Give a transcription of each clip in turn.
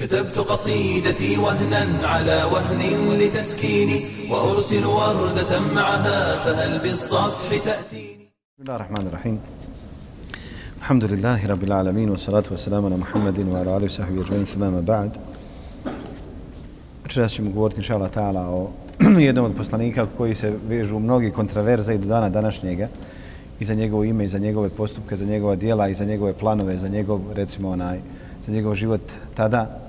كتبت قصيدتي وهنا على وهن لتسكيني وأرسل وردة معها فهل بالصفح تأتيني بسم الله الرحمن الرحيم الحمد لله رب العالمين والصلاة والسلام على محمد وعلى آله وصحبه أجمعين ثم ما بعد Večeras ćemo govoriti, inša Allah ta'ala, o jednom od poslanika koji se vežu mnogi kontraverze i do dana današnjega i za njegovo ime, i za njegove postupke, za njegova dijela, i za njegove planove, za njegov, recimo, onaj, za njegov život tada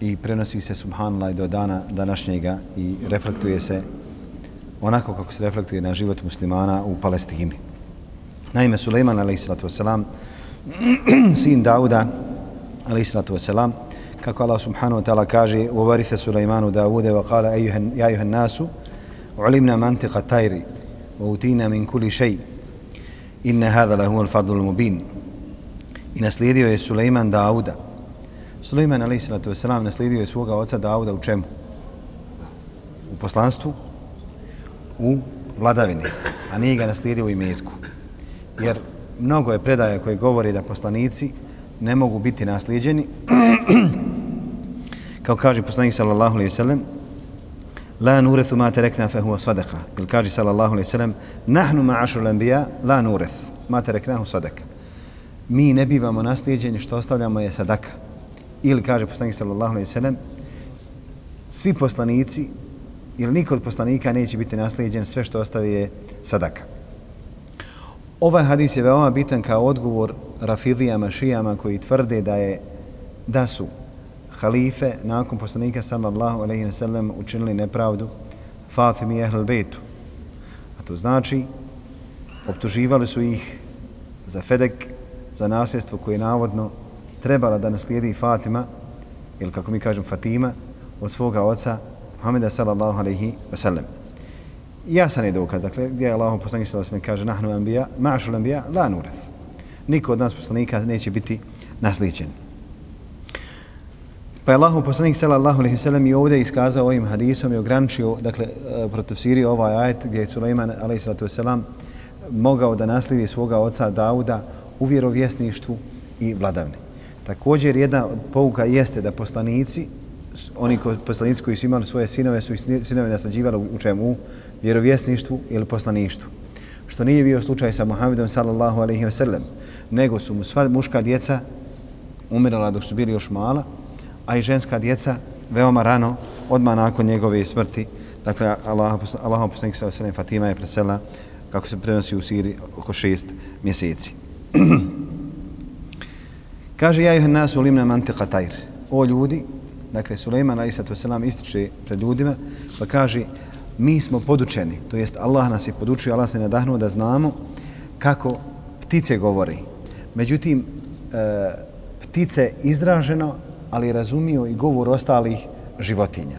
i prenosi se subhanallah do dana današnjega i reflektuje se onako kako se reflektuje na život muslimana u Palestini. Naime, Suleiman, alaihissalatu wasalam, sin Dauda, alaihissalatu wasalam, kako Allah subhanahu wa ta'ala kaže u varithe Suleimanu Daude wa kala ja juhan nasu ulimna mantika tajri wa utina min kuli šej inne hada lahu al fadlu mubin i naslijedio je Suleiman Dauda Suleiman alaihissalatu wasalam naslijedio je svoga oca Dauda u čemu? U poslanstvu u vladavini a nije ga naslijedio u imetku jer mnogo je predaja koje govori da poslanici ne mogu biti naslijeđeni kao kaže poslanik sallallahu alejhi ve sellem la nurethu ma tarakna fa huwa sadaka. Ili kaže sallallahu alejhi ve sellem nahnu ma'ashul anbiya la nureth ma taraknahu sadaka. mi ne bivamo naslijeđeni što ostavljamo je sadaka ili kaže poslanik sallallahu alejhi ve sellem svi poslanici ili niko od poslanika neće biti naslijeđen sve što ostavi je sadaka Ovaj hadis je veoma bitan kao odgovor rafidijama, šijama koji tvrde da je da su halife nakon poslanika sallallahu alejhi ve sellem učinili nepravdu Fatimi i Ehlul Bejtu. A to znači optuživali su ih za Fedek, za nasljedstvo koje navodno trebala da naslijedi Fatima, ili kako mi kažem Fatima, od svoga oca Muhammeda sallallahu alejhi ve sellem. Jasan je dokaz, dakle, gdje je Allah poslanik sallallahu alejhi ve kaže nahnu anbiya, ma'ashul anbiya la nurath. Niko od nas poslanika neće biti naslijeđen. Pa je Allahu poslanik sallallahu alejhi ve sellem i ovdje iskazao ovim hadisom i ograničio dakle e, ovaj ajet gdje je Sulejman alejhi ve vesselam mogao da naslijedi svoga oca Dauda u vjerovjesništvu i vladavni. Također jedna od pouka jeste da poslanici oni ko, poslanici koji su imali svoje sinove su i sinove naslađivali u čemu? U vjerovjesništvu ili poslaništvu. Što nije bio slučaj sa Muhammedom sallallahu alejhi ve sellem, nego su mu sva muška djeca umirala dok su bili još mala, a i ženska djeca veoma rano, odmah nakon njegove smrti, dakle, Allah, Allah poslanik sallallahu sa osanem Fatima je presela, kako se prenosi u Siri, oko šest mjeseci. Kaže, ja juhan nasu limna mantika tajr. O ljudi, dakle, Suleiman, ali selam, ističe pred ljudima, pa kaže, mi smo podučeni, to jest Allah nas je podučio, Allah se nadahnuo da znamo kako ptice govori. Međutim, e, ptice izraženo ali razumio i govor ostalih životinja.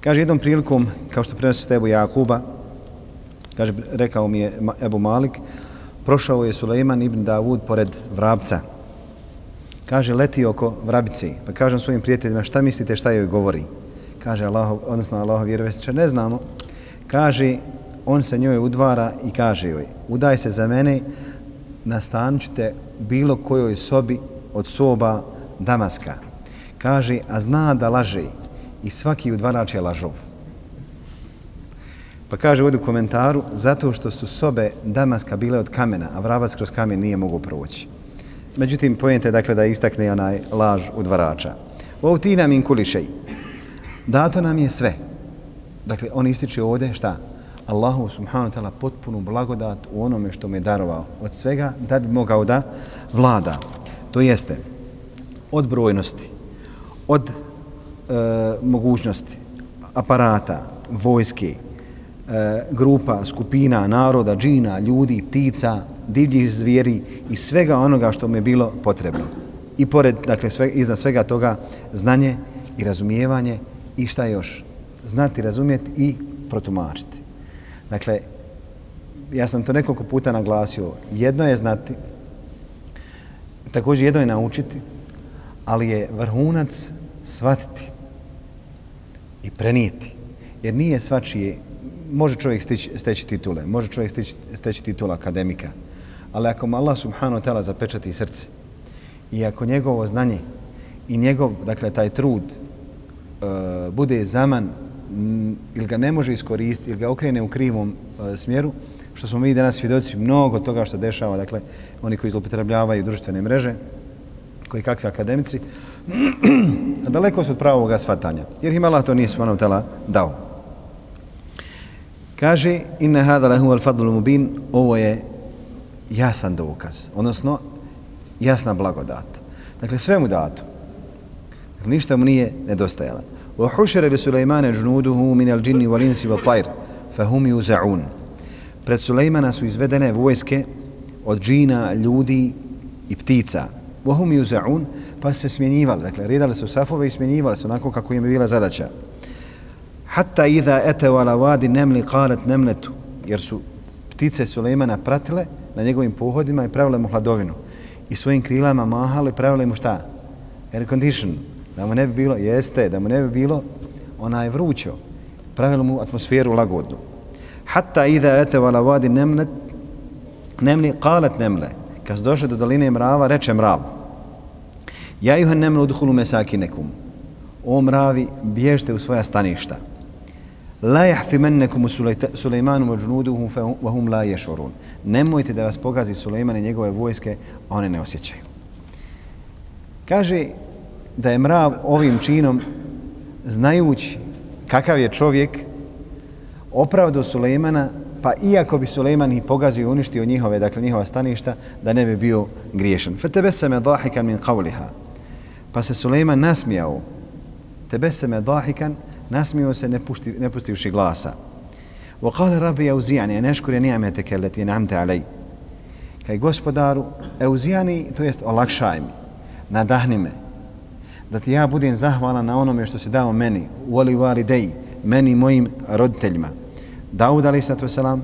Kaže jednom prilikom, kao što prenosi Ebu Jakuba, kaže, rekao mi je Ebu Malik, prošao je Suleiman ibn Davud pored vrabca. Kaže, leti oko vrabice. Pa kažem svojim prijateljima, šta mislite šta joj govori? Kaže, Allah, odnosno Allah vjerovestiče, ne znamo. Kaže, on se njoj udvara i kaže joj, udaj se za mene, nastanut te bilo kojoj sobi od soba Damaska. Kaže, a zna da laže i svaki udvarač je lažov. Pa kaže ovdje u komentaru, zato što su sobe Damaska bile od kamena, a vrabac kroz kamen nije mogu proći. Međutim, pojente dakle da istakne onaj laž udvarača. Ovo ti nam in kulišej. Dato nam je sve. Dakle, on ističe ovdje šta? Allahu subhanahu wa ta'ala potpunu blagodat u onome što me darovao od svega da bi mogao da vlada. To jeste, od brojnosti, od e, mogućnosti, aparata, vojske, e, grupa, skupina, naroda, džina, ljudi, ptica, divljih zvijeri i svega onoga što mi je bilo potrebno. I pored, dakle, sve, iznad svega toga, znanje i razumijevanje i šta još? Znati, razumjeti i protumačiti. Dakle, ja sam to nekoliko puta naglasio. Jedno je znati, također jedno je naučiti, ali je vrhunac shvatiti i prenijeti. Jer nije svačije, može čovjek steći, steći titule, može čovjek steći, steći titula akademika, ali ako mu Allah subhanahu wa ta'ala zapečati srce i ako njegovo znanje i njegov, dakle, taj trud e, bude zaman m, ili ga ne može iskoristiti ili ga okrene u krivom e, smjeru, što smo mi danas svjedoci mnogo toga što dešava, dakle, oni koji zlopotrebljavaju društvene mreže, koji kakvi akademici, daleko su od pravog svatanja, jer im Allah to nije svojno tela dao. Kaže, inna hada lahu al fadlu mubin, ovo je jasan dokaz, odnosno jasna blagodat. Dakle, sve mu dato. Dakle, ništa mu nije nedostajalo. Wa بِسُلَيْمَانَ li مِنَ الْجِنِّ min al فَهُمْ wal insi fa hum. Pred Sulejmana su izvedene vojske od džina, ljudi i ptica. Wa hum pa se smjenjivali. Dakle, redali su safove i smjenjivali se onako kako im je bila zadaća. Hatta idha eteu wala vadi nemli qalet nemletu, jer su ptice Sulejmana pratile na njegovim pohodima i pravile mu hladovinu. I svojim krilama mahali, pravile mu šta? Air condition. Da mu ne bi bilo, jeste, da mu ne bi bilo, ona je vrućo. Pravilo mu atmosferu lagodnu. Hatta idha eteu ala vadi nemlet, nemli qalet nemle. Kad su došli do doline mrava, reče mrav. Ja juhan nemlu mesaki mesakinekum. O mravi, bježte u svoja staništa. La jahtimennekum Sulejmanu mađunuduhu vahum la ješorun. Nemojte da vas pogazi Sulejman i njegove vojske, a one ne osjećaju. Kaže da je mrav ovim činom, znajući kakav je čovjek, opravdo Sulejmana, pa iako bi Sulejman i pogazio i uništio njihove, dakle njihova staništa, da ne bi bio griješan. Fe tebe se me dahikan min qavliha. Pa se Sulejman nasmijao. Tebe se me dahikan, nasmio se ne, pušti, ne pustivši glasa. Wa qala rabbi auzijani, en eškure ni'meteke leti namte. Kaj gospodaru, euzijani, to jest olakšaj mi, nadahni me, da ti ja budem zahvalan na onome što si dao meni, u vali dej, meni mojim roditeljima. Daud alaih sato selam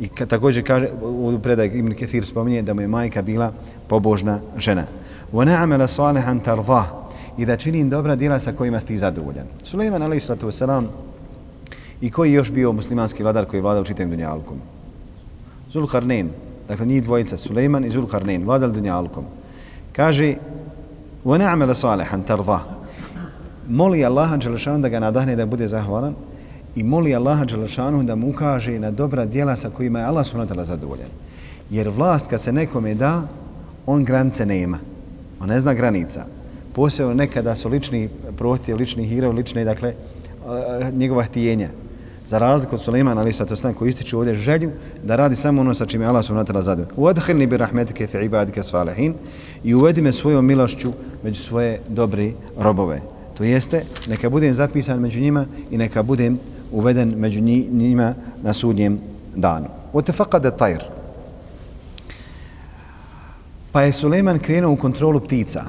i ka, također kaže, u predaj Ibn Kathir spominje da mu je majka bila pobožna žena. Wa na'mala salihan tardah, i da činim dobra djela sa kojima ste zadovoljan. Sulejman alaih sallatu wasalam i koji još bio muslimanski vladar koji je vladao čitavim dunjalkom? Zulkarnein, dakle njih dvojica, Sulejman i Zulkarnein, vladali dunjalkom. Kaže, wa na'amela salihan tardah, moli Allaha Đelešanu da ga nadahne da bude zahvalan i moli Allaha Đelešanu da mu ukaže na dobra djela sa kojima je Allah subhanahu zadovoljan. Jer vlast kad se nekome da, on granice nema. On ne zna granica posebno nekada su lični prohtjev, lični hirov, lične, dakle, njegova htijenja. Za razliku od Suleimana, ali sad to koji ističu ovdje želju da radi samo ono sa čime Allah su natala zadovoljno. Uadhilni bi rahmetike fi ibadike salihin i uvedi me svojom milošću među svoje dobre robove. To jeste, neka budem zapisan među njima i neka budem uveden među njima na sudnjem danu. Otefakade tajr. Pa je Suleiman krenuo u kontrolu ptica.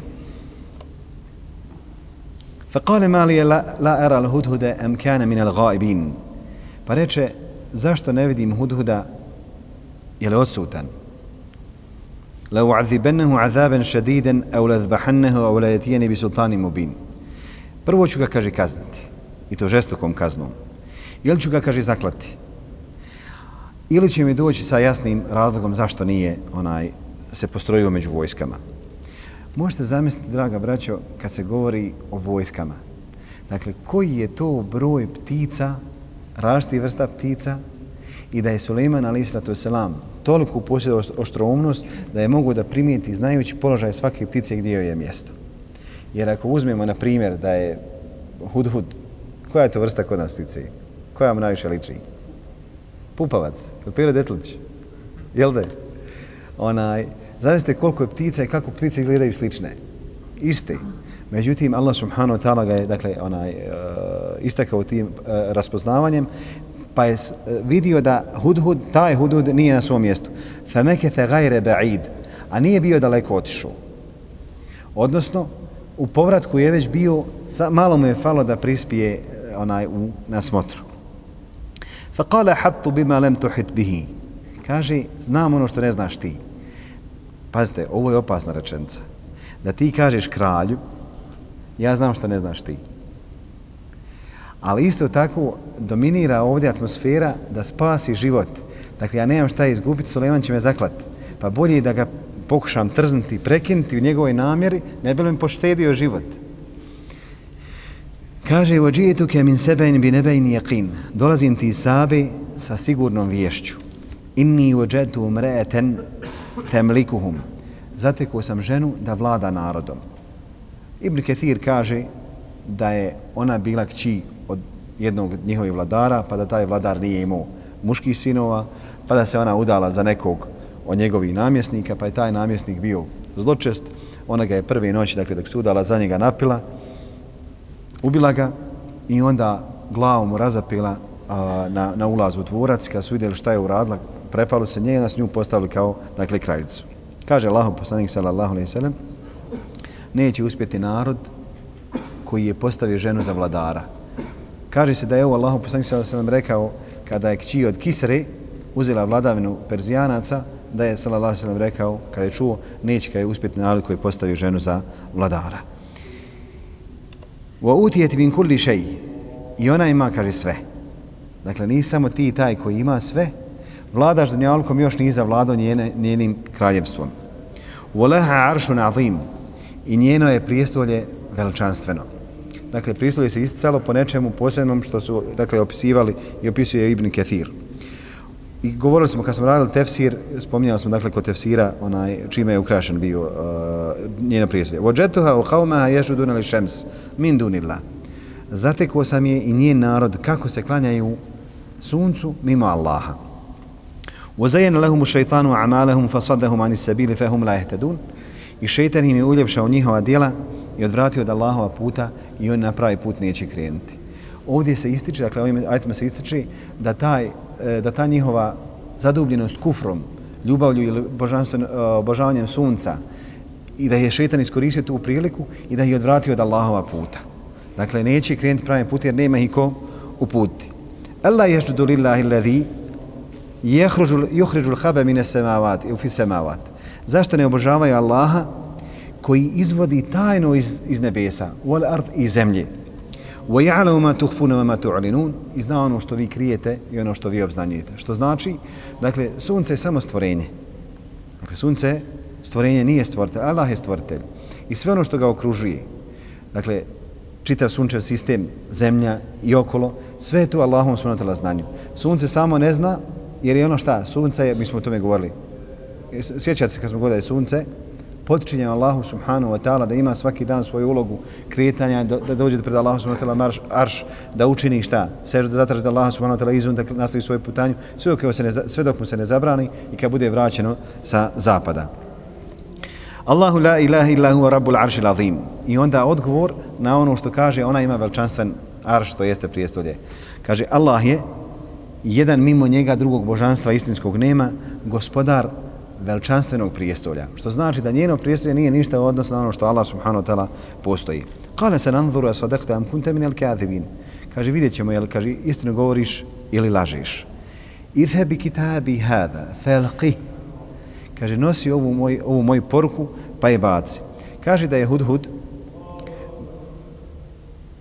فقال ما لي لا, لا أرى الهدهد أم كان من الغائبين pa reče zašto ne vidim hudhuda je li odsutan la u'azibannahu 'azaban shadidan aw la dhbahannahu aw la yatiyani bi sultanin mubin prvo ću ga kaže kazniti i to žestokom kaznom ili ću ga kaže zaklati ili će mi doći sa jasnim razlogom zašto nije onaj se postrojio među vojskama Možete zamisliti, draga braćo, kad se govori o vojskama. Dakle, koji je to broj ptica, različitih vrsta ptica, i da je Suleiman a.s. toliko posjedao oštroumnost da je mogu da primijeti znajući položaj svake ptice gdje joj je mjesto. Jer ako uzmemo na primjer da je hudhud, koja je to vrsta kod nas ptice? Koja vam najviše liči? Pupavac, Piro Detlić. Jel da je? Onaj, Zavisite koliko je ptica i kako ptice izgledaju slične. Iste. Međutim, Allah subhanahu wa ta'ala ga je dakle, onaj, uh, istakao tim uh, raspoznavanjem, pa je e, vidio da hudhud, taj hudhud nije na svom mjestu. Famekete gajre ba'id, a nije bio daleko otišao. Odnosno, u povratku je već bio, sa, malo mu je falo da prispije onaj u, na smotru. Fa kale hattu bima lem tuhit bihi. Kaže, znam ono što ne znaš ti. Pazite, ovo je opasna rečenica. Da ti kažeš kralju, ja znam što ne znaš ti. Ali isto tako dominira ovdje atmosfera da spasi život. Dakle, ja nemam šta izgubiti, Suleman će me zaklati. Pa bolje da ga pokušam trznuti, prekinuti u njegovoj namjeri, ne bi mi poštedio život. Kaže, vođijetu ke min sebejn bi nebejn jaqin. Dolazim ti iz Sabe sa sigurnom vješću. Inni vođetu umreeten temlikuhum. Zatekao sam ženu da vlada narodom. Ibn Ketir kaže da je ona bila kći od jednog njihovih vladara, pa da taj vladar nije imao muških sinova, pa da se ona udala za nekog od njegovih namjesnika, pa je taj namjesnik bio zločest. Ona ga je prve noći, dakle, dok se udala za njega napila, ubila ga i onda glavom mu razapila a, na, na ulazu u dvorac. Kad su vidjeli šta je uradila, prepalo se nje i nas nju postavili kao, dakle, kraljicu. Kaže Allah, poslanik sallallahu alaihi sallam, neće uspjeti narod koji je postavio ženu za vladara. Kaže se da je ovo Allah, poslanik sallallahu alaihi sallam, rekao kada je kći od Kisre uzela vladavinu Perzijanaca, da je sallallahu alaihi sallam rekao, kada je čuo, neće kada je uspjeti narod koji je postavio ženu za vladara. Wa utijet min kulli shay. I ona ima, kaže, sve. Dakle, ni samo ti taj koji ima sve, vladaš dunjalkom još nije zavladao njene, njenim kraljevstvom. Wa laha aršun azim. I njeno je prijestolje veličanstveno. Dakle, prijestolje se isticalo po nečemu posebnom što su, dakle, opisivali i opisuje Ibn Kathir. I govorili smo, kad smo radili tefsir, spominjali smo, dakle, kod tefsira, onaj, čime je ukrašen bio uh, njeno prijestolje. Vođetuha u haumaha ježu dunali šems, min dunila. Zatekuo sam je i njen narod kako se klanjaju suncu mimo Allaha. وزين لهم الشيطان أعمالهم فصدهم عن السبيل فهم لا يهتدون i šeitan im je uljepšao njihova djela i odvratio od Allahova puta i on na pravi put neće krenuti. Ovdje se ističe, dakle ovim ajtima se ističe da, taj, e, da ta njihova zadubljenost kufrom, ljubavlju ili e, obožavanjem sunca i da je šeitan iskoristio tu priliku i da je odvratio od Allahova puta. Dakle, neće krenuti pravi put jer nema ih ko uputi. Allah ježdu lillahi ladhi juhriđu habe mine semavat ili fi semavat. Zašto ne obožavaju Allaha koji izvodi tajno iz, iz nebesa, wal ard i zemlje. Wa ya'lamu ma tukhfuna wa ma tu'linun. I zna ono što vi krijete i ono što vi obznanjujete. Što znači, dakle, sunce je samo stvorenje. Dakle, sunce stvorenje nije stvoritelj, Allah je stvoritelj. I sve ono što ga okružuje, dakle, čitav sunčev sistem, zemlja i okolo, sve je to Allahom subhanahu znanju. Sunce samo ne zna, jer je ono šta, sunce je, mi smo o tome govorili, e, sjećate se kad smo gledali sunce, potičinje Allahu subhanahu wa ta'ala da ima svaki dan svoju ulogu kretanja, da, da dođe pred Allahu subhanahu wa ta'ala marš, arš, da učini šta, sve da zatraži da Allahu subhanahu wa ta'ala izun, da nastavi svoju putanju, sve dok, se ne, sve dok mu se ne zabrani i kad bude vraćeno sa zapada. Allahu la ilaha illa huwa rabbul arshil azim. I onda odgovor na ono što kaže, ona ima veličanstven arš, to jeste prijestolje. Kaže, Allah je jedan mimo njega drugog božanstva istinskog nema, gospodar veličanstvenog prijestolja. Što znači da njeno prijestolje nije ništa u odnosu na ono što Allah subhanahu wa ta'ala postoji. Kale se nanzuru asadakta am kunte min al kadhibin. Kaže, vidjet ćemo, jel, kaže, istinu govoriš ili lažeš. Idhebi kitabi hada, felqih. Kaže, nosi ovu, moj, ovu moju poruku, pa je baci. Kaže da je Hudhud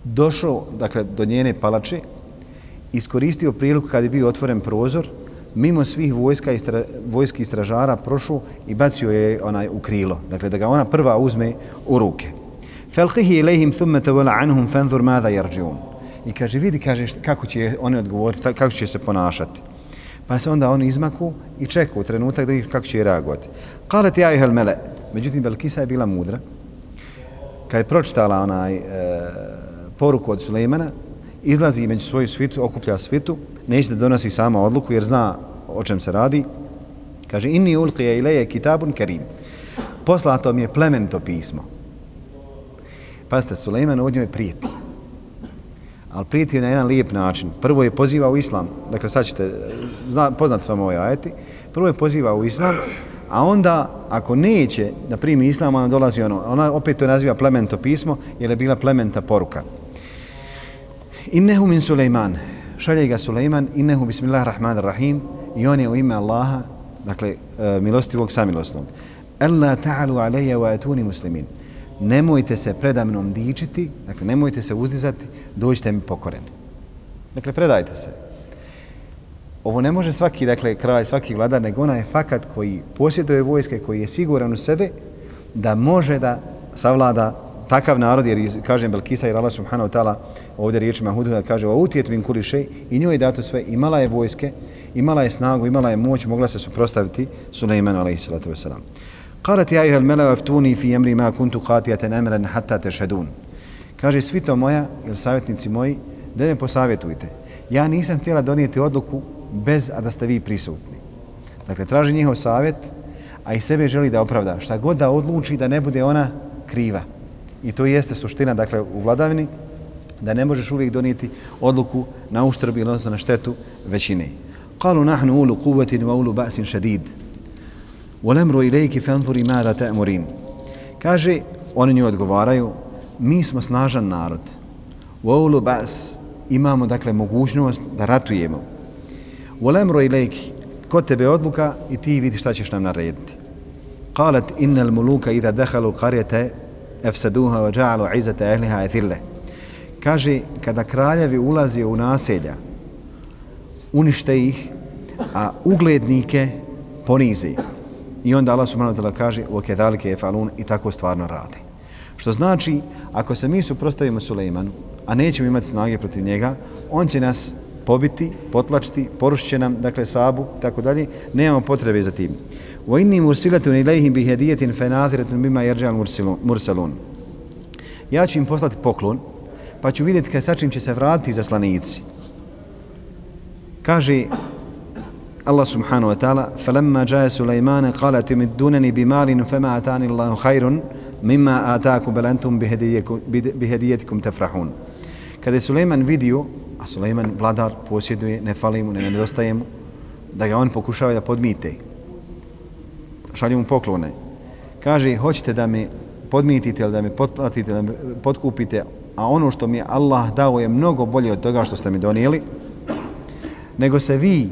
došao, dakle, do njene palače, iskoristio priliku kad je bio otvoren prozor, mimo svih vojska i vojski stražara prošao i bacio je onaj u krilo. Dakle, da ga ona prva uzme u ruke. Falqihi ilayhim thumma tawala anhum fanzur madha yarjiun. I kaže, vidi, kaže, kako će oni odgovoriti, kako će se ponašati. Pa se onda oni izmaku i čekaju trenutak da ih kako će reagovati. Qalat ya ayyuhal mala. Međutim Belkisa je bila mudra. Kad je pročitala onaj e, poruku od Sulejmana, izlazi među svoju svitu, okuplja svitu, neće da donosi sama odluku jer zna o čem se radi. Kaže, inni ulqije ilaje kitabun kerim. Poslato mi je plemento pismo. Pazite, Sulejman od njoj prijeti. Ali prijeti na jedan lijep način. Prvo je poziva u islam. Dakle, sad ćete zna, poznat s ovaj ajeti. Prvo je poziva u islam, a onda, ako neće da primi islam, ona dolazi ono. Ona opet to naziva plemento pismo, jer je bila plementa poruka. Innehu min Sulejman, Šalje ga Sulejman, Innehu bismillahirrahmanirrahim. I on je u ime Allaha, dakle, e, milostivog samilosnog. Alla ta'alu alaiya wa atuni muslimin. Nemojte se predamnom dičiti, dakle, nemojte se uzdizati, dođite mi pokoreni. Dakle, predajte se. Ovo ne može svaki, dakle, kralj, svaki vladar, nego onaj fakat koji posjeduje vojske, koji je siguran u sebe, da može da savlada takav narod, jer kažem Belkisa i Allah subhanahu wa ta'ala ovdje riječima Hudhuda kaže o utijet min kulišej i njoj je dato sve, imala je vojske, imala je snagu, imala je moć, mogla se suprostaviti Sulejmanu alaihi salatu wasalam. Qalat ja ihal mela aftuni fi emri ma kuntu qatijaten emran hatta tešedun. Kaže, svito moja, ili savjetnici moji, da me posavjetujte. Ja nisam htjela donijeti odluku bez a da ste vi prisutni. Dakle, traži njihov savjet, a i sebe želi da opravda. Šta god da odluči da ne bude ona kriva. I to jeste suština, dakle, u vladavini, da ne možeš uvijek donijeti odluku na uštrb ili na štetu većine. Kalu nahnu ulu quwwatin wa ulu ba'sin šadid. Volemru ilejki fanfuri mada ta'murin. Kaže, oni nju odgovaraju, mi smo snažan narod. Wa ulu ba's, imamo, dakle, mogućnost da ratujemo. Volemru ilejki, kod tebe odluka i ti vidi šta ćeš nam narediti. Qalat innal muluka idha dakhalu qaryata efsaduha wa ja'alu 'izzata ahliha athilla. Kaže kada kraljevi ulaze u naselja unište ih a uglednike ponize. I onda Allah subhanahu wa ta'ala kaže wa kadhalika yaf'alun i tako stvarno radi. Što znači ako se mi suprotstavimo Sulejmanu, a nećemo imati snage protiv njega, on će nas pobiti, potlačiti, porušit nam, dakle, sabu, tako dalje, nemamo potrebe za tim. Wa inni mursilatun ilayhim bi hadiyatin fanathiratun bima yarja mursalun. Ja ću im poslati poklon, pa ću vidjeti kad sačim će se vratiti za slanici. Kaže Allah subhanahu wa ta'ala فَلَمَّا جَاءَ سُلَيْمَانَ قَالَ تِمِدُّونَنِ بِمَالٍ فَمَا أَتَانِ اللَّهُ خَيْرٌ مِمَّا آتَاكُمْ بَلْ أَنْتُمْ بِهَدِيَتِكُمْ تَفْرَحُونَ Kada je Sulejman vidio, a Sulejman vladar posjeduje, ne fali mu, ne nedostaje mu, da ga on pokušava da podmite, šalju mu poklone. Kaže, hoćete da me podmitite ili da me potplatite, da me potkupite, a ono što mi je Allah dao je mnogo bolje od toga što ste mi donijeli, nego se vi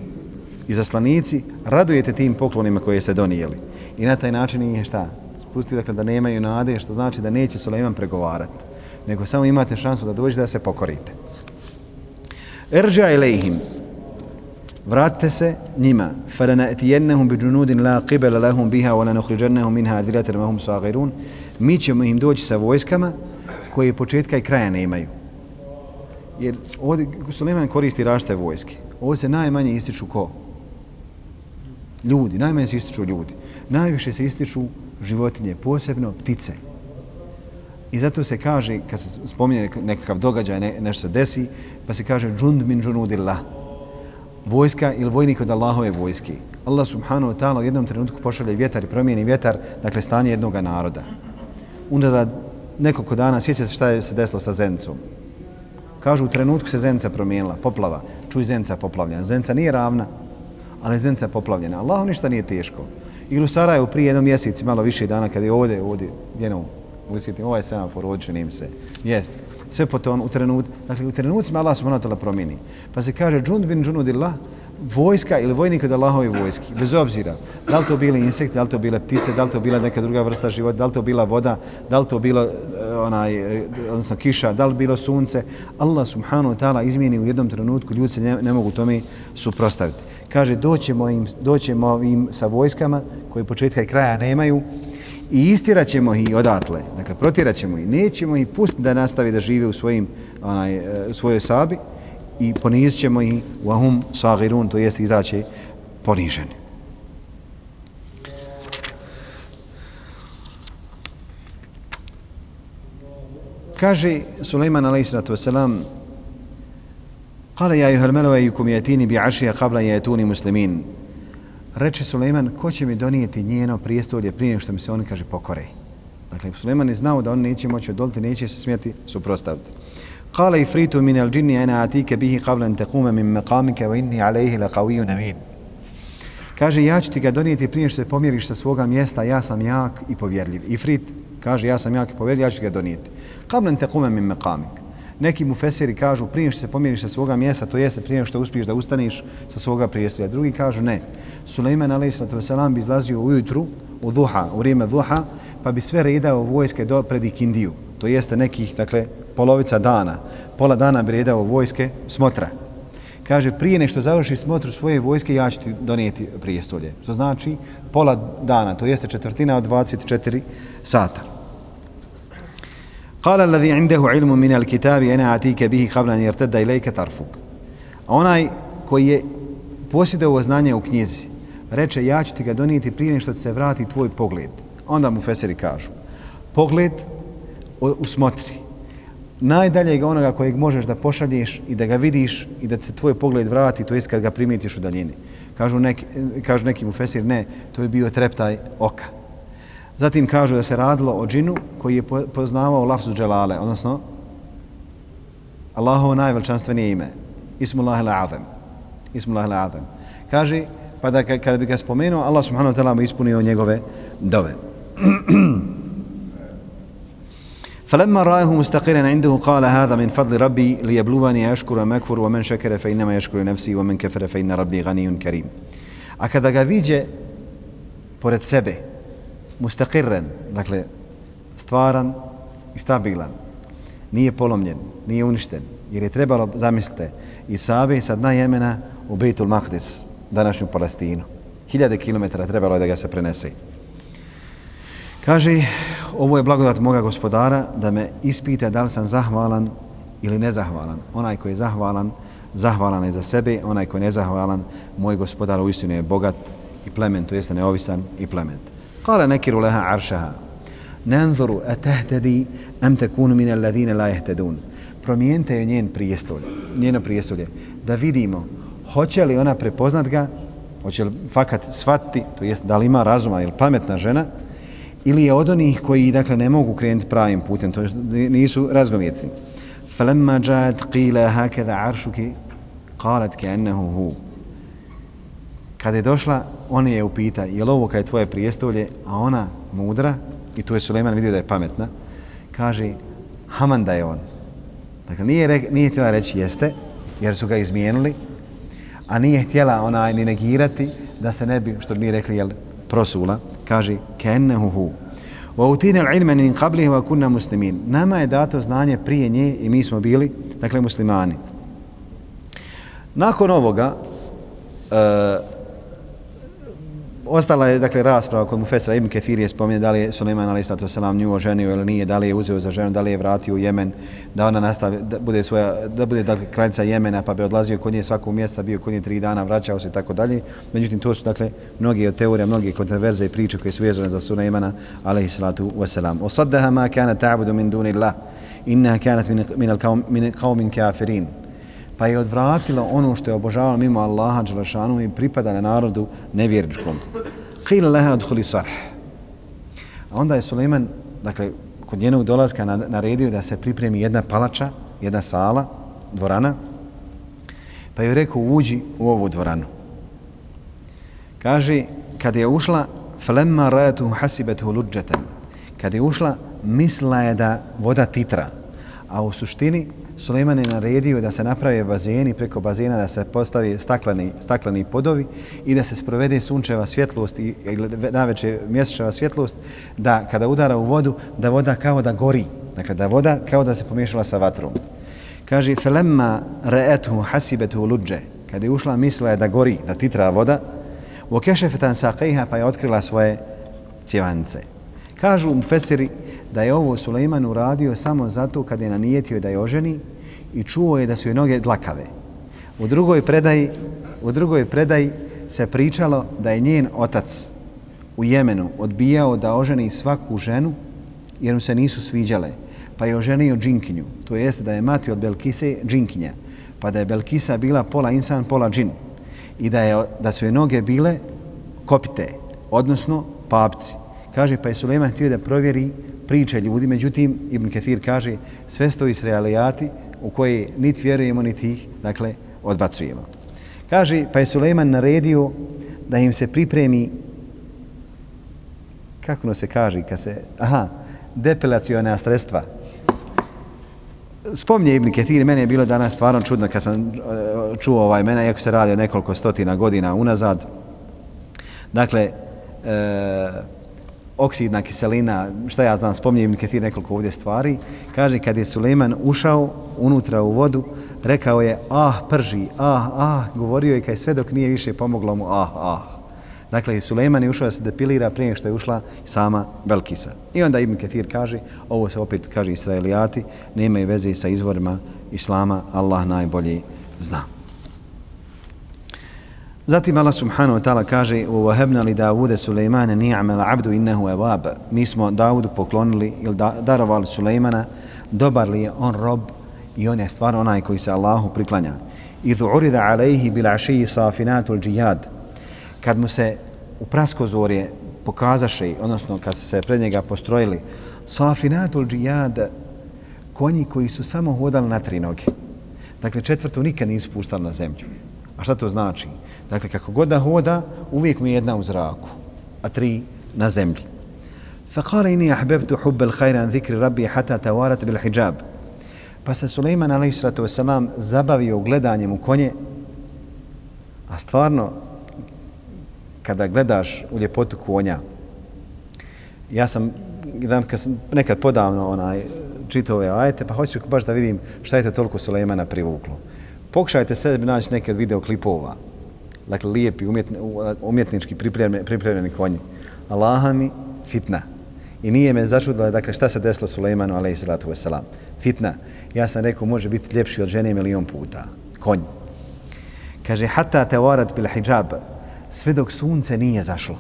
i zaslanici radujete tim poklonima koje ste donijeli. I na taj način je šta? Spustili dakle, da nemaju nade, što znači da neće Suleiman pregovarati. Nego samo imate šansu da dođete da se pokorite. Erđa ilehim, vratite se njima. Falanatiyannahum bijunudin la qibala lahum biha wa lanukhrijannahum minha adillatan wa hum saghirun. Mi ćemo im doći sa vojskama koje početka i kraja nemaju. Jer ovdje Suleiman koristi rašte vojske. Ovdje se najmanje ističu ko? ljudi, najmanje se ističu ljudi. Najviše se ističu životinje, posebno ptice. I zato se kaže kad se spominje nekakav događaj, ne, nešto se desi pa se kaže džund min džunudillah vojska ili vojnik od Allahove vojske. Allah subhanahu wa ta'ala u jednom trenutku pošalje vjetar i promijeni vjetar, dakle stanje jednog naroda. Onda za nekoliko dana sjeća se šta je se desilo sa Zencom. Kažu u trenutku se Zenca promijenila, poplava. Čuj Zenca poplavljena. Zenca nije ravna, ali Zenca poplavljena. Allahu ništa nije teško. Ili u Sarajevu prije jednom mjeseci, malo više dana, kada je ovdje, ovdje, jednom, ovaj semafor, ovdje činim se. Jeste sve potom u trenut, dakle u trenucima Allah subhanahu wa ta'ala promijeni. Pa se kaže džund bin džunudillah, vojska ili vojnik od Allahove vojski, bez obzira da li to bili insekti, da li to bile ptice, da li to bila neka druga vrsta života, da li to bila voda, da li to bilo e, onaj, e, odnosno kiša, da li bilo sunce, Allah subhanahu wa ta'ala izmijeni u jednom trenutku, ljudi se ne, ne mogu tome suprostaviti. Kaže, doćemo im, doćemo im sa vojskama koje početka i kraja nemaju, i istirat ćemo ih odatle, dakle protirat ćemo ih, nećemo ih pustiti da nastavi da žive u svojim, onaj, e, u svojoj sabi i ponizit ćemo ih u ahum sagirun, to jest izaće poniženi. Kaže Suleiman a.s. Kale ja juhal melova jukum yatini bi ašija qabla yatuni muslimin reče Suleiman, ko će mi donijeti njeno prijestolje prije što mi se oni kaže pokore. Dakle, Suleiman je znao da on neće moći odoliti, neće se smjeti suprostaviti. Kale i fritu min al džinni ena atike bihi qablan tekume min meqamike wa inni alaihi la qawiju namin. Kaže, ja ću ti ga donijeti prije što se pomjeriš sa svoga mjesta, ja sam jak i povjerljiv. Ifrit kaže, ja sam jak i povjerljiv, ja ću ti ga donijeti. Qablan tekume min meqamike. Neki mu fesiri kažu prije što se pomiriš sa svoga mjesta, to jeste prije što uspiješ da ustaniš sa svoga prijestolja. Drugi kažu ne. Sulejman a.s. bi izlazio ujutru, u duha, u vrijeme duha, pa bi sve redao vojske do pred Ikindiju. To jeste nekih, dakle, polovica dana. Pola dana bi redao vojske smotra. Kaže, prije nešto završi smotru svoje vojske, ja ću ti donijeti prijestolje. To znači pola dana, to jeste četvrtina od 24 sata. قال الذي عنده علم من الكتاب أنا أتيك به قبل أن يرتد إليك طرفك onaj koji je posjedao znanje u knjizi reče ja ću ti ga donijeti prije nego što se vrati tvoj pogled onda mu feseri kažu pogled usmotri najdaljeg onoga kojeg možeš da pošalješ i da ga vidiš i da se tvoj pogled vrati, to jest kad ga primitiš u daljini. Kažu neki, kažu neki mu fesir, ne, to je bio treptaj oka. Zatim kažu da se radilo o džinu koji je poznavao lafzu dželale, odnosno Allahovo najveličanstvenije ime. Ismullah ila azem. Ismullah ila azem. Kaže, pa da kada bi ga spomenuo, Allah subhanahu wa ta'ala mu ispunio njegove dove. فلما رآه مستقرا عنده قال هذا من فضل ربي ليبلوني أشكر أم أكفر ومن شكر فإنما يشكر نفسي ومن كفر فإن ربي غني كريم A kada ga viđe pored sebe, mustaqirren, dakle, stvaran i stabilan, nije polomljen, nije uništen, jer je trebalo, zamislite, i Save, sa dna Jemena u Bejtul Mahdis, današnju Palestinu. Hiljade kilometara trebalo je da ga se prenese. Kaže, ovo je blagodat moga gospodara da me ispita da li sam zahvalan ili nezahvalan. Onaj koji je zahvalan, zahvalan je za sebe, onaj koji je nezahvalan, moj gospodar u istinu je bogat i plement, to jeste neovisan i plement. قال نكر لها عرشها ننظر أتهتدي أم تكون من الذين لا يهتدون promijenite je njen prijestolje, njeno prijestolje, da vidimo hoće li ona prepoznat ga, hoće li fakat shvatiti, to jest da li ima razuma ili pametna žena, ili je od onih koji dakle ne mogu krenuti pravim putem, to jest nisu razgovjetni. فَلَمَّا ja'at qila هَكَذَا arshuki qalat ka'annahu hu. Kada je došla, on je upita, je li ovo kad je tvoje prijestolje, a ona mudra, i tu je Suleiman vidio da je pametna, kaže, haman da je on. Dakle, nije, re, nije htjela reći jeste, jer su ga izmijenili, a nije htjela ona ni negirati da se ne bi, što bi mi rekli, jel, prosula. Kaže kennehu hu. Wa utina al-ilma min qablihi wa kunna muslimin. Nama je dato znanje prije nje i mi smo bili dakle muslimani. Nakon ovoga uh, ostala je dakle rasprava kod Mufesra Ibn Ketir je spominje da li je Suleiman Ali Sato wasalam nju oženio ili nije, da li je uzeo za ženu, da li je vratio u Jemen, da ona nastavi, da bude svoja, da bude dakle kraljica Jemena pa bi odlazio kod nje svakog mjesta, bio kod nje tri dana, vraćao se i tako dalje. Međutim, to su dakle mnogi od teorija, mnogi kontroverze i priče koje su vezane za Suleimana alaih sallatu wasalam. Osaddaha ma kana ta'budu min duni inna kanat min, min, al min qawmin kafirin pa je odvratila ono što je obožavala mimo Allaha Đelešanu i pripada na narodu nevjerničkom. Qila leha adhuli sarh. A onda je Suleiman, dakle, kod njenog dolazka naredio da se pripremi jedna palača, jedna sala, dvorana, pa je rekao uđi u ovu dvoranu. Kaže, kad je ušla, flemma rajatu hasibetu luđetem. Kad je ušla, mislila je da voda titra, a u suštini Suleiman je naredio da se naprave bazeni preko bazena da se postavi stakleni, stakleni podovi i da se sprovede sunčeva svjetlost i naveče mjesečeva svjetlost da kada udara u vodu da voda kao da gori. Dakle, da voda kao da se pomiješala sa vatrom. Kaže, felemma re'etu hasibetu luđe. Kada je ušla misla je da gori, da titra voda, u kešefetan saqeha pa je otkrila svoje cjevance. Kažu mu fesiri, da je ovo Sulejman uradio samo zato kad je nanijetio da je oženi i čuo je da su je noge dlakave. U drugoj predaji, u drugoj predaji se pričalo da je njen otac u Jemenu odbijao da oženi svaku ženu jer mu se nisu sviđale. Pa je oženio džinkinju. To jest da je mati od Belkise džinkinja. Pa da je Belkisa bila pola insan, pola džin. I da, je, da su je noge bile kopite, odnosno papci. Kaže, pa je Suleiman htio da provjeri priče ljudi, međutim, Ibn Kathir kaže, sve stoji s realijati u koje niti vjerujemo, niti ih, dakle, odbacujemo. Kaže, pa je Suleiman naredio da im se pripremi, kako no se kaže, kad se, aha, depelaciona sredstva. Spomnje Ibn Ketir, meni je bilo danas stvarno čudno kad sam eh, čuo ovaj mena, iako se radi o nekoliko stotina godina unazad. Dakle, e, oksidna kiselina, šta ja znam, spominjem mi ti nekoliko ovdje stvari, kaže kad je Suleiman ušao unutra u vodu, rekao je ah, prži, ah, ah, govorio je kaj sve dok nije više pomoglo mu ah, ah. Dakle, Sulejman je ušao da se depilira prije nego što je ušla sama Belkisa. I onda Ibn Ketir kaže, ovo se opet kaže Israelijati, nemaju veze sa izvorima Islama, Allah najbolje zna. Zatim Allah subhanahu wa ta'ala kaže u وَهَبْنَا li Davude Sulejmane ni'amal abdu innehu evab. Mi smo Davudu poklonili ili da, darovali Sulejmana, dobar li je on rob i on je stvarno onaj koji se Allahu priklanja. Idhu urida alejhi bil ašiji safinatul džihad. Kad mu se u praskozorje pokazaše, odnosno kad se pred njega postrojili, safinatul džihad, konji koji su samo hodali na tri noge. Dakle, četvrtu nikad nisu puštali na zemlju. A šta to znači? Dakle, kako god da hoda, uvijek mi je jedna u zraku, a tri na zemlji. فقال إني أحببت حب الخير عن ذكر ربي حتى توارت بالحجاب Pa se Suleiman a.s. zabavio gledanjem u konje, a stvarno, kada gledaš u ljepotu konja, ja sam, kad sam nekad podavno onaj, čitao ove ajete, pa hoću baš da vidim šta je to toliko Suleimana privuklo. Pokušajte sebi naći neke od videoklipova, dakle lijepi, umjetni, umjetnički pripremljeni, pripremljeni konji. Allaha mi fitna. I nije me začudilo, dakle, šta se desilo Sulejmanu, alaih salatu wasalam. Fitna. Ja sam rekao, može biti ljepši od žene milion puta. Konj. Kaže, hata te varat bil hijab, sve dok sunce nije zašlo.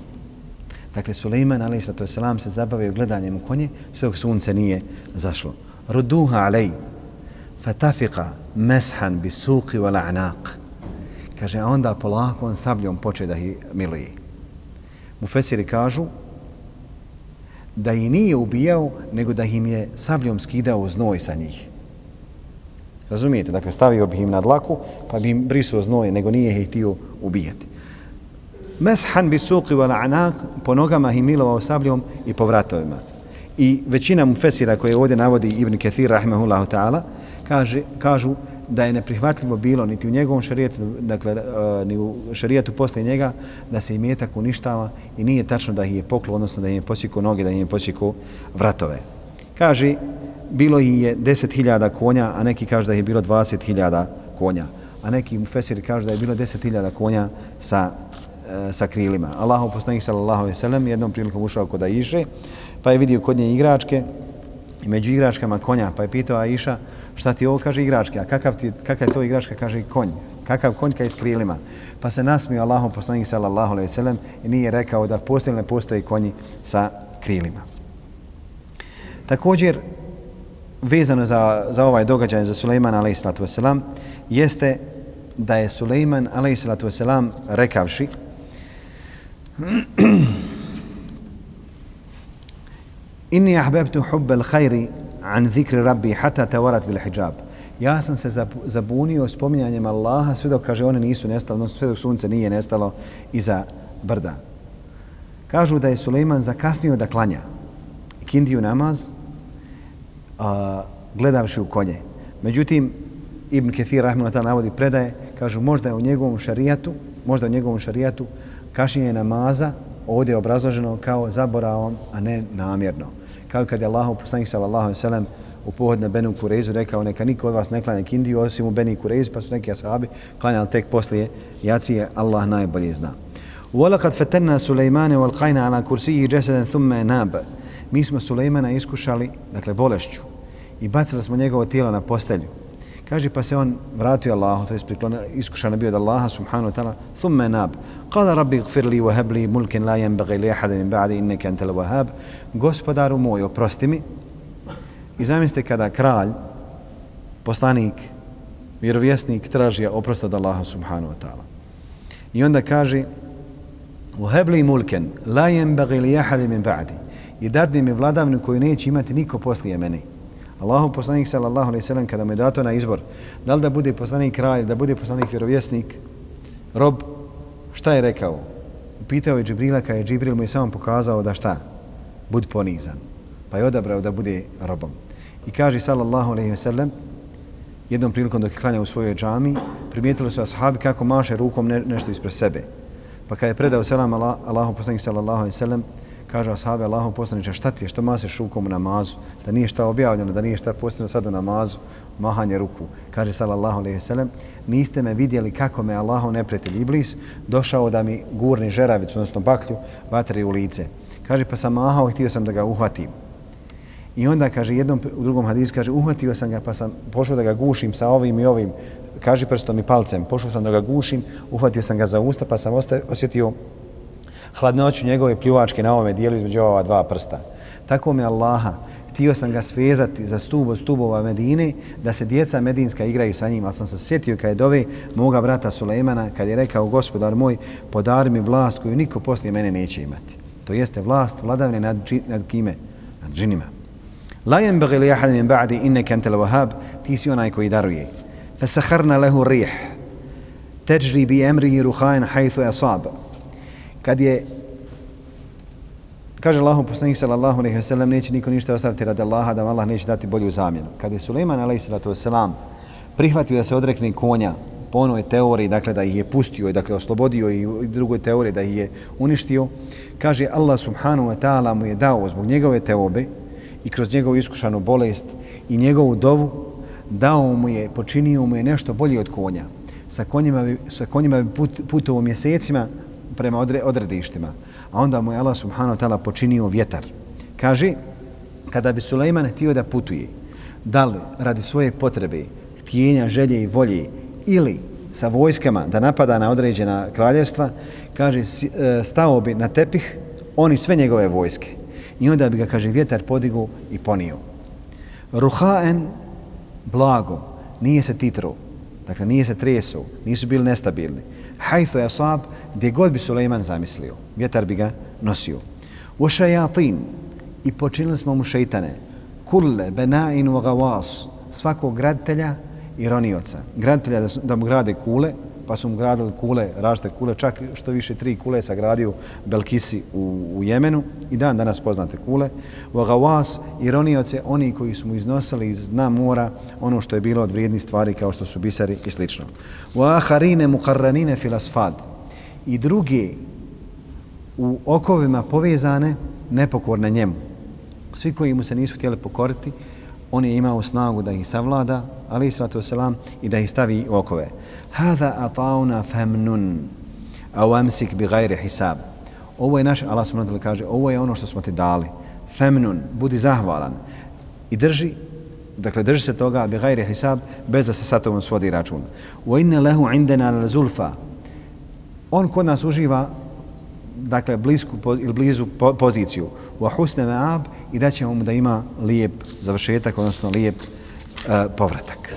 Dakle, Sulejman, alaih salatu wasalam, se zabavio gledanjem u konje, sve dok sunce nije zašlo. Ruduha alaih, fatafika meshan bi suqi wal a'naq. Kaže, a onda polako on sabljom poče da ih miluje. Mufesiri kažu, da ih nije ubijao, nego da im je sabljom skidao znoj sa njih. Razumijete? Dakle, stavio bi im na dlaku, pa bi im brisuo znoj, nego nije ih htio ubijati. Meshan bi suqi wal anak, po nogama ih milovao sabljom i po vratovima. I većina mufesira koje ovdje navodi Ibn Kathir, rahimahullahu ta'ala, kaže, kažu da je neprihvatljivo bilo niti u njegovom šarijetu, dakle, e, ni u šarijetu posle njega, da se imetak uništava i nije tačno da ih je poklo, odnosno da im je posjekao noge, da im je posjekao vratove. Kaže, bilo ih je 10.000 konja, a neki kažu da je bilo 20.000 konja. A neki mu fesiri kažu da je bilo 10.000 konja sa, e, sa krilima. Allahu poslanik sallallahu alejhi ve sellem jednom prilikom ušao kod Aiše, pa je vidio kod nje igračke i među igračkama konja, pa je pitao Aiša, šta ti ovo kaže igračke, a kakav, ti, kakav je to igračka, kaže konj. Kakav konj je s krilima. Pa se nasmio Allahom poslanik sallallahu alaihi sallam i nije rekao da postoji ne postoji konji sa krilima. Također, vezano za, za ovaj događaj za Sulejmana alaihi sallatu wasalam, jeste da je Sulejman alaihi sallatu wasalam rekavši Inni ahbabtu hubbel khayri an zikri rabbi hata tawarat bil hijab. Ja sam se zabunio spominjanjem Allaha sve dok kaže one nisu nestalo, odnosno sve dok sunce nije nestalo iza brda. Kažu da je Suleiman zakasnio da klanja kindiju namaz a, gledavši u konje. Međutim, Ibn Kethir Rahmanata navodi predaje, kažu možda je u njegovom šarijatu, možda u njegovom šarijatu kašnjenje namaza ovdje je obrazloženo kao zaboravom, a ne namjerno kao kad je Allah poslanik sallallahu alejhi ve sellem u pohod na Benu Kureizu rekao neka niko od vas ne klanja kindiju osim u Beni Kureizu pa su neki ashabi klanjali tek poslije jacije Allah najbolje zna وَلَقَدْ فَتَنَّا سُلَيْمَانَ وَالْقَيْنَ عَلَى كُرْسِيهِ جَسَدًا ثُمَّ نَابَ Mi smo Sulejmana iskušali, dakle bolešću, i bacili smo njegovo tijelo na postelju. Kaže pa se on vratio Allahu, to je iskušan bio od Allaha subhanahu wa ta'ala, thumme nab. Qala rabbi gfir li wahab li mulkin la yanbaghi li ahada min ba'di inneke antal wahab. Gospodaru moj, oprosti mi. I zamislite kada kralj, poslanik, vjerovjesnik traži oprost od Allaha subhanahu wa ta'ala. I onda kaže, wahab li mulkin la yanbaghi li ahada min ba'di. I dadni mi vladavnu koju neće imati niko poslije mene. Allahu poslanik sallallahu alejhi ve sellem kada mu je dato na izbor da li da bude poslanik kralj, da bude poslanik vjerovjesnik, rob, šta je rekao? Pitao je Džibrila kada je Džibril mu je samo pokazao da šta? Bud ponizan. Pa je odabrao da bude robom. I kaže sallallahu alejhi ve sellem jednom prilikom dok je klanjao u svojoj džami, primijetili su ashabi kako maše rukom ne, nešto ispred sebe. Pa kada je predao selam Allahu poslanik sallallahu alejhi ve sellem, Kaže ashabi Allahom poslaniče, šta ti je, što maseš rukom u namazu, da nije šta objavljeno, da nije šta posljedno sad u namazu, mahanje ruku. Kaže sallallahu alaihi sallam, niste me vidjeli kako me Allahom neprijatelj Iblis došao da mi gurni žeravicu, odnosno baklju, vatri u lice. Kaže, pa sam mahao i htio sam da ga uhvatim. I onda, kaže, jednom u drugom hadisu, kaže, uhvatio sam ga, pa sam pošao da ga gušim sa ovim i ovim, kaže prstom i palcem, pošao sam da ga gušim, uhvatio sam ga za usta, pa sam osjetio hladnoću njegove pljuvačke na ovome dijelu između ova dva prsta. Tako mi Allaha, htio sam ga svezati za stubo od stubova Medine, da se djeca Medinska igraju sa njim, ali sam se sjetio kad je dove moga brata Sulejmana, kad je rekao, gospodar moj, podari mi vlast koju niko poslije mene neće imati. To jeste vlast vladavne nad, nad kime? Nad džinima. La yanbaghi li ahad min ba'di innaka antal wahhab ti si onaj koji daruje. Fasakharna lahu rih tajri bi amrihi ruhain haythu asab. Kad je kaže Allahu poslanik sallallahu alejhi ve sellem neće niko ništa ostaviti radi Allaha da Allah neće dati bolju zamjenu. Kad je Sulejman alejhi salatu vesselam prihvatio da se odrekne konja po onoj teoriji, dakle da ih je pustio i dakle oslobodio i drugoj teoriji da ih je uništio, kaže Allah subhanahu wa ta'ala mu je dao zbog njegove teobe i kroz njegovu iskušanu bolest i njegovu dovu, dao mu je, počinio mu je nešto bolje od konja. Sa konjima bi, sa konjima bi put, putovo mjesecima prema odre, odredištima. A onda mu je Allah subhanahu wa ta'ala počinio vjetar. Kaže, kada bi Sulejman htio da putuje, da li radi svoje potrebe, htjenja, želje i volje, ili sa vojskama da napada na određena kraljevstva, kaže, e, stao bi na tepih oni sve njegove vojske. I onda bi ga, kaže, vjetar podigu i ponio. Ruhaen, blago, nije se titro, dakle nije se treso, nisu bili nestabilni. Hajtho je sab, gdje god bi Suleiman zamislio, vjetar bi ga nosio. U šajatin, i počinili smo mu šeitane, kulle, benain, wa gawas, svakog graditelja i ronioca. Graditelja da, da mu grade kule, pa su mu gradili kule, rašte kule, čak što više tri kule sagradio Belkisi u, u Jemenu i dan danas poznate kule. Vagawas, ironioce, oni koji su mu iznosili iz dna mora ono što je bilo od vrijednih stvari kao što su bisari i slično. Vaharine mukarranine filasfad i druge u okovima povezane nepokorne njemu. Svi koji mu se nisu htjeli pokoriti, on je imao snagu da ih savlada, ali sallatu selam, i da ih stavi u okove. Hada atauna famnun, Aw amsik bi gajri hisab. Ovo je naš, Allah subhanahu kaže, ovo je ono što smo ti dali. Femnun, budi zahvalan i drži, dakle drži se toga bi gajri hisab, bez da se sa tobom svodi račun. Wa inna lahu indana zulfa. On kod nas uživa dakle blisku ili blizu poziciju wa husna ma'ab i da ćemo mu da ima lijep završetak odnosno lijep uh, povratak.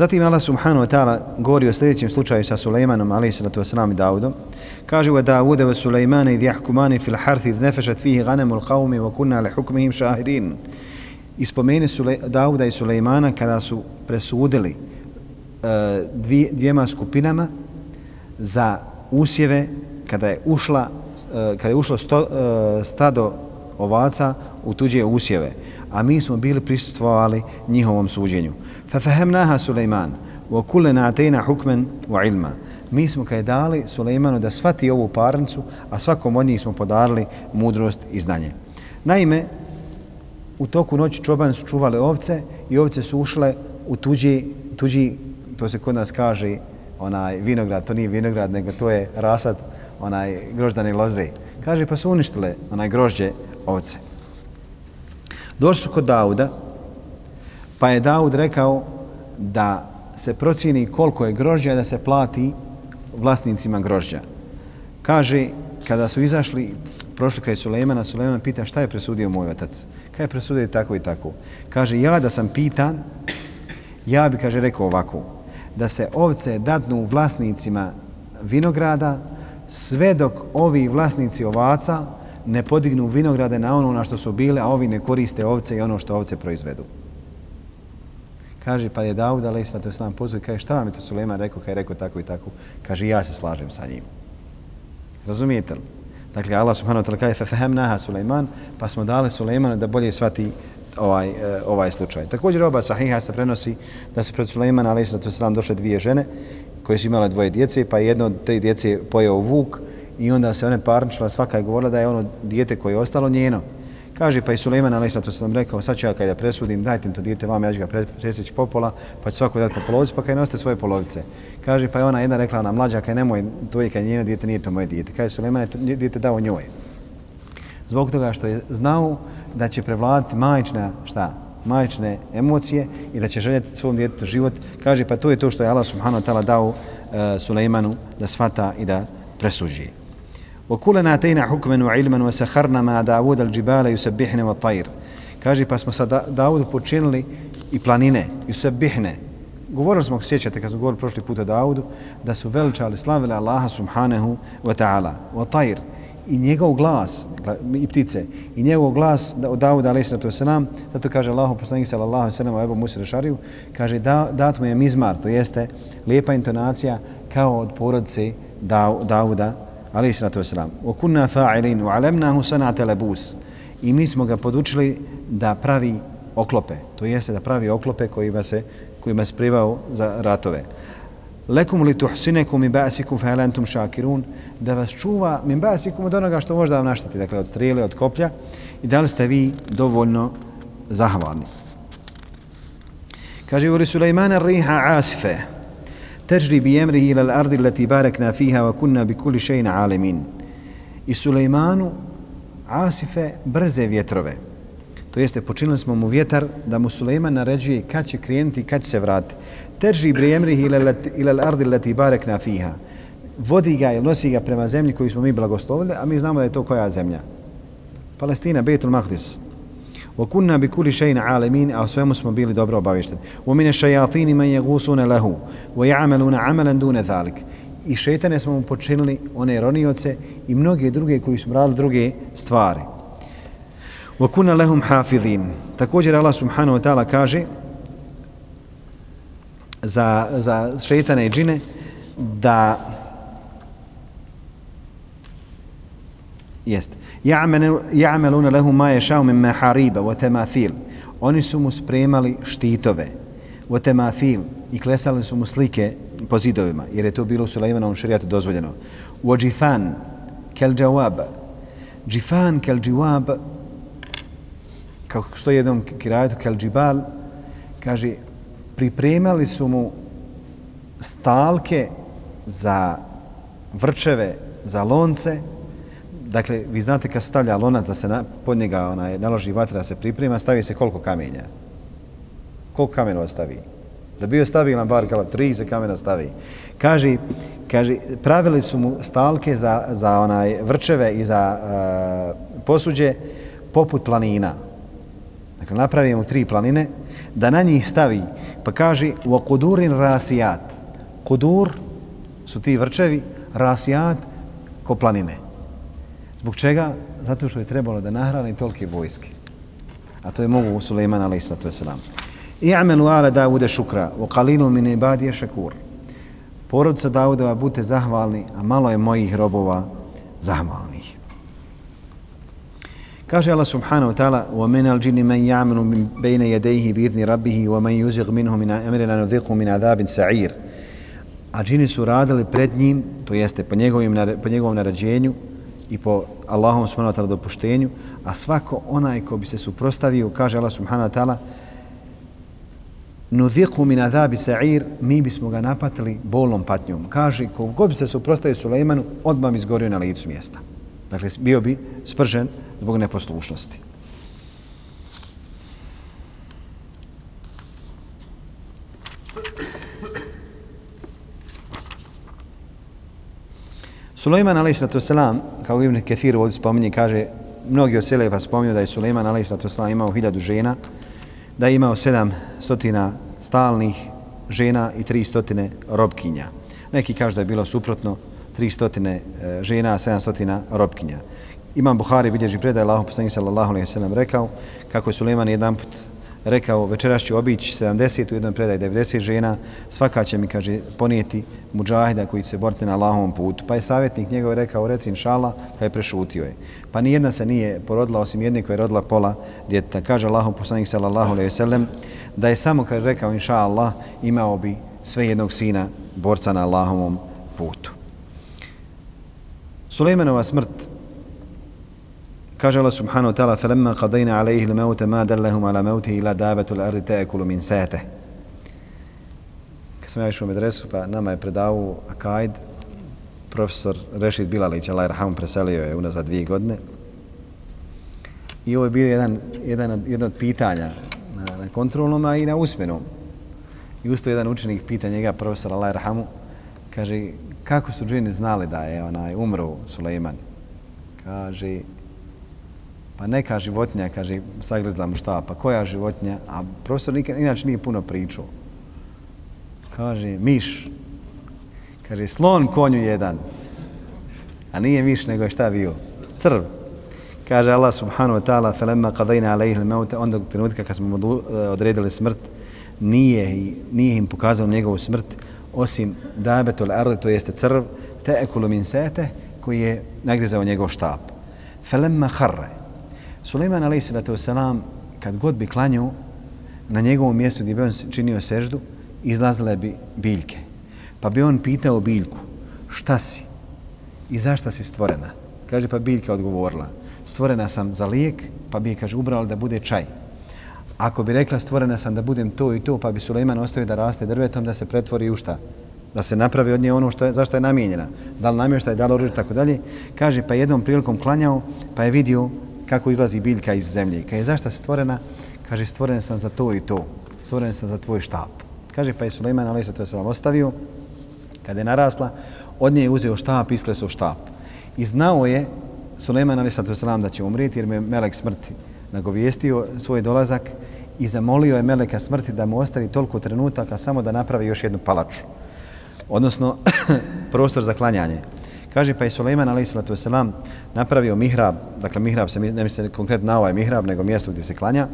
Zatim Allah subhanahu wa ta'ala govori o sljedećem slučaju sa Sulejmanom, alaih salatu wasalam i Daudom. Kaže wa Dawuda wa Sulejmana idh jahkumani fil harthi idh nefešat fihi ganemu l'qavmi wa kunna li hukmihim shahidin. Ispomeni Sule, Dauda i Sulejmana kada su presudili E, dvije, dvijema skupinama za usjeve kada je ušla e, kada je ušlo sto, e, stado ovaca u tuđe usjeve a mi smo bili prisutvovali njihovom suđenju. Fa fahemnaha Sulejman wa kullana atayna hukman wa ilma. Mi smo kaj dali Sulejmanu da svati ovu parnicu a svakom od njih smo podarili mudrost i znanje. Naime u toku noći čoban su čuvali ovce i ovce su ušle u tuđi, tuđi to se kod nas kaže onaj vinograd, to nije vinograd, nego to je rasad onaj groždane loze. Kaže, pa su uništile onaj grožđe ovce. Došli su kod Dauda, pa je Daud rekao da se procini koliko je grožđa da se plati vlasnicima grožđa. Kaže, kada su izašli, prošli kraj Sulejmana, Sulejman pita šta je presudio moj otac. Kaj je presudio tako i tako. Kaže, ja da sam pitan, ja bi, kaže, rekao ovako, da se ovce dadnu vlasnicima vinograda sve dok ovi vlasnici ovaca ne podignu vinograde na ono na što su bile, a ovi ne koriste ovce i ono što ovce proizvedu. Kaže, pa je Dawud, ali sad to sam pozvoj, kaže, šta vam je to Suleman rekao, kaj je rekao tako i tako? Kaže, ja se slažem sa njim. Razumijete li? Dakle, Allah subhanahu wa ta'la kaže, fefehem naha Suleiman, pa smo dali Suleimanu da bolje svati ovaj, e, ovaj slučaj. Također oba sahiha se prenosi da su pred Sulejmana a.s. došle dvije žene koje su imale dvoje djece, pa jedno od te djece pojeo vuk i onda se one parničila, svaka je govorila da je ono dijete koje je ostalo njeno. Kaže, pa i Suleiman alaih sallatu rekao, sad ću ja kada presudim, dajte mi to dijete vam, ja ću ga presjeći popola, pa ću svako dati po polovici, pa kaj noste svoje polovice. Kaže, pa je ona jedna rekla, ona mlađa, kaj nemoj, to je kaj njeno dijete, nije to moje dijete. Kaže, Suleiman je dijete dao njoj. Zbog toga što je znao da će prevladati majčna, šta, majčne emocije i da će željeti svom djetetu život. Kaže, pa to je to što je Allah subhanahu wa ta'ala dao uh, Sulejmanu da svata i da presuđi. وَكُلَنَا تَيْنَا حُكْمًا وَعِلْمًا وَسَحَرْنَا مَا دَاوُدَ الْجِبَالَ يُسَبِّحْنَ وَطَيْرِ Kaže, pa smo sa Davudu počinili i planine, Yusabihne. Govorili smo, sjećate, kad smo govorili prošli puta Davudu, da su veličali, slavili Allaha subhanahu wa ta'ala. Wa ta'ir i njegov glas i ptice i njegov glas od Davuda alejhi selam zato kaže Allahu poslanik sallallahu alejhi ve sellem Ebu Musa Rešariju kaže da dat mu je mizmar to jeste lijepa intonacija kao od porodice Davuda alejhi salatu selam wa kunna fa'ilin wa 'alamnahu sanata labus. I mi smo ga podučili da pravi oklope to jeste da pravi oklope kojima se kojima se privao za ratove lekum li tuhsinekum i ba'sikum fa hal antum shakirun da vas čuva min ba'sikum od onoga što možda vam našteti dakle od strele od koplja. I da li ste vi dovoljno zahvalni? Kaže u Sulejmana riha asife težri bi emrihi ila l'ardi lati barakna fiha wa kunna bi kulli alimin. I Sulejmanu asife brze vjetrove. To jeste počinili smo mu vjetar da mu Sulejman naređuje kad će krenuti kad će se vratiti terži brijemrihi ila l'ardi lati barekna fiha. Vodi ga ili nosi ga prema zemlji koju smo mi blagoslovili, a mi znamo da je to koja zemlja. Palestina, Betul Mahdis. Wa kunna bi kulli shay'in alamin, a svemu smo bili dobro obavješteni. Wa min ash-shayatin man yaghusuna lahu wa ya'maluna 'amalan duna zalik. I šejtane smo mu počinili one ronioce i mnoge druge koji su radili druge stvari. Wa kunna lahum hafizin. Također Allah subhanahu wa ta'ala kaže za, za šeitane i džine da jest. Ja'maluna lahum ma yasha'u min mahariba wa tamathil oni su mu spremali štitove wa tamathil i klesali su mu slike po zidovima jer je to bilo u Sulejmanovom šerijatu dozvoljeno. Wa jifan kal jawab. Jifan kal jawab kako stoji jednom kirajetu kal jibal kaže pripremali su mu stalke za vrčeve, za lonce. Dakle, vi znate kad stavlja lonac da se na, pod njega onaj, naloži vatra da se priprema, stavi se koliko kamenja? Koliko kamenova stavi? Da bio stabilan bar kala tri se kamena stavi. Kaže, kaže, pravili su mu stalke za, za onaj vrčeve i za uh, posuđe poput planina. Dakle, napravimo tri planine, da na njih stavi Pa kaže, wa kudurin rasijat. Kudur su ti vrčevi, rasijat ko planine. Zbog čega? Zato što je trebalo da nahrani tolike vojske. A to je mogu u Suleiman alaih sallatu wasalam. I'amelu ala Davude šukra, wa kalinu min ibadije šakur. Porodca Davudeva, budite zahvalni, a malo je mojih robova zahvalni. Kaže Allah subhanahu wa ta'ala وَمِنَ الْجِنِ مَنْ يَعْمَلُ مِنْ بَيْنَ يَدَيْهِ بِإِذْنِ رَبِّهِ وَمَنْ يُزِغْ مِنْهُ مِنْ أَمْرِنَا نُذِقُ مِنْ عَذَابٍ سَعِيرٍ A džini su radili pred njim, to jeste po, njegovim, po njegovom naređenju i po Allahom subhanahu wa ta'ala dopuštenju, a svako onaj ko bi se suprostavio, kaže Allah subhanahu wa ta'ala, nudhiqu min adhabi sa'ir mi bismo ga napatili bolom patnjom kaže ko god bi se suprotstavio Sulejmanu odmah bi izgorio na licu mjesta dakle bio bi spržen zbog neposlušnosti. Sulejman a.s. kao Ibn Kethir ovdje spominje, kaže, mnogi od Selefa spominju da je Sulejman a.s. imao hiljadu žena, da je imao sedam stotina stalnih žena i tri stotine robkinja. Neki kažu da je bilo suprotno, tri stotine e, žena, sedam stotina robkinja. Imam Buhari bilježi predaj Allahom poslanih sallallahu alejhi ve sellem rekao kako je Sulejman jedan put rekao večeras ću obići 70 u jednom predaj 90 žena, svaka će mi, kaže, ponijeti muđahida koji se borite na Allahovom putu. Pa je savjetnik njegov rekao, reci inšala, pa je prešutio je. Pa ni jedna se nije porodila, osim jedne koja je rodila pola djeta. Kaže Allahom poslanik sallallahu alaihi sellem, da je samo, kad rekao inša Allah, imao bi sve jednog sina borca na Allahovom putu. Sulejmanova smrt Kaže Allah subhanahu wa ta'ala فَلَمَّا قَضَيْنَا عَلَيْهِ الْمَوْتَ مَا دَلَّهُمْ عَلَى مَوْتِهِ إِلَا دَابَةُ الْأَرْضِ تَأْكُلُ مِنْ سَاتَهِ Kad sam ja išao u medresu, pa nama je predavu Akajd, profesor Rešid Bilalić, Allah Raham, preselio je unazad dvije godine. I ovo je bio jedan, jedan, jedno od pitanja na, na kontrolnom, a i na usmenom. I usto jedan učenik pita njega, profesor Allah Rahamu, kaže, kako su džini znali da je onaj umro Suleiman? Kaže, pa neka životinja, kaže, sagledala mu šta, pa koja životinja? A profesor nikad, inače nije puno pričao. Kaže, miš. Kaže, slon konju jedan. A nije miš, nego je šta bio? Crv. Kaže Allah subhanahu wa ta'ala, فَلَمَّا قَدَيْنَا عَلَيْهِ الْمَوْتَ Onda u trenutka kad smo odredili smrt, nije, nije im pokazao njegovu smrt, osim dabetul arde, to jeste crv, te ekulu min sete, koji je nagrizao njegov štap. Felemma harre. Suleiman a.s. kad god bi klanju na njegovom mjestu gdje bi on činio seždu, izlazile bi biljke. Pa bi on pitao biljku, šta si i zašta si stvorena? Kaže, pa biljka odgovorila, stvorena sam za lijek, pa bi je, kaže, ubrala da bude čaj. Ako bi rekla stvorena sam da budem to i to, pa bi Suleiman ostavio da raste drvetom, da se pretvori u šta? Da se napravi od nje ono što je, zašto je namijenjena. Da li namještaj, da li oružje, tako dalje. Kaže, pa jednom prilikom klanjao, pa je vidio kako izlazi biljka iz zemlje. Kaže, zašto se stvorena? Kaže, stvorena sam za to i to. Stvorena sam za tvoj štap. Kaže, pa je Suleiman, ali se to sam ostavio. Kada je narasla, od nje je uzeo štap, iskleso štap. I znao je Suleiman, ali se to sam da će umriti, jer me melek smrti nagovijestio svoj dolazak i zamolio je Meleka smrti da mu ostavi toliko trenutaka samo da napravi još jednu palaču. Odnosno, prostor za klanjanje. Kaže pa je Suleiman a.s. napravio mihrab, dakle mihrab se ne misli konkretno na ovaj mihrab, nego mjesto gdje se klanja,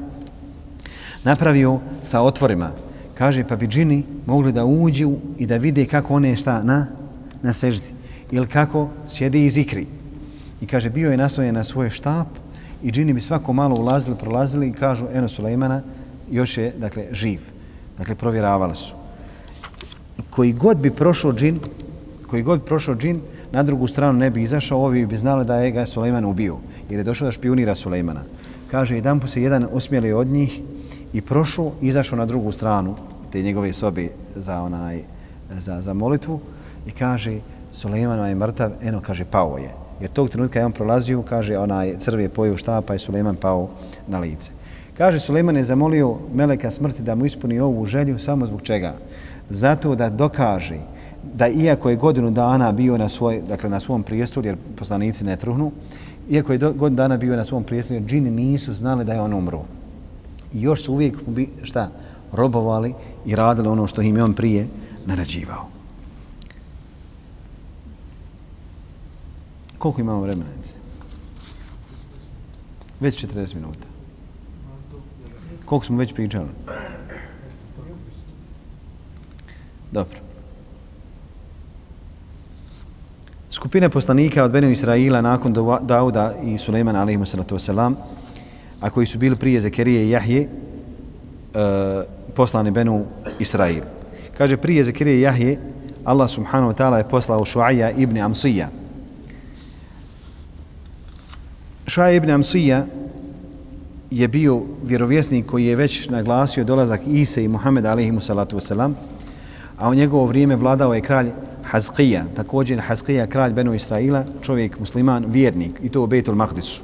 napravio sa otvorima. Kaže pa bi džini mogli da uđu i da vide kako one šta na, na seždi. Ili kako sjede i zikri. I kaže bio je nasvojen na svoj štap i džini bi svako malo ulazili, prolazili i kažu eno Sulejmana još je dakle živ. Dakle provjeravali su. Koji god bi prošao džin, koji god bi prošao džin, na drugu stranu ne bi izašao, ovi bi znali da je ga Sulejman ubio, jer je došao da špionira Sulejmana. Kaže, jedan po se jedan osmijeli od njih i prošao, izašao na drugu stranu te njegove sobe za, onaj, za, za molitvu i kaže, Sulejman je mrtav, eno, kaže, pao je. Jer tog trenutka je on prolazio, kaže, onaj crv je pojio štapa i Suleiman pao na lice. Kaže, Suleiman je zamolio Meleka smrti da mu ispuni ovu želju samo zbog čega? Zato da dokaže da iako je godinu dana bio na, svoj, dakle, na svom prijestoru, jer poslanici ne truhnu, iako je do, godinu dana bio na svom prijestoru, jer džini nisu znali da je on umro. I još su uvijek šta, robovali i radili ono što im je on prije narađivao. Koliko imamo vremena? Već 40 minuta. Koliko smo već pričali? Dobro. Skupine poslanika od Benu Israila nakon Dauda i Sulejmana alaihimu sallatu wasalam, a koji su bili prije Zekerije i Jahje, e, poslani Benu Israil. Kaže, prije Zekerije i Jahje, Allah subhanahu wa ta'ala je poslao Šuaja ibn Amsija, Šuaj ibn Amsija je bio vjerovjesnik koji je već naglasio dolazak Ise i Muhammed alaihimu salatu wasalam, a u njegovo vrijeme vladao je kralj Hazqija, također Hazqija, kralj Benu Israila, čovjek musliman, vjernik, i to u Betul Mahdisu.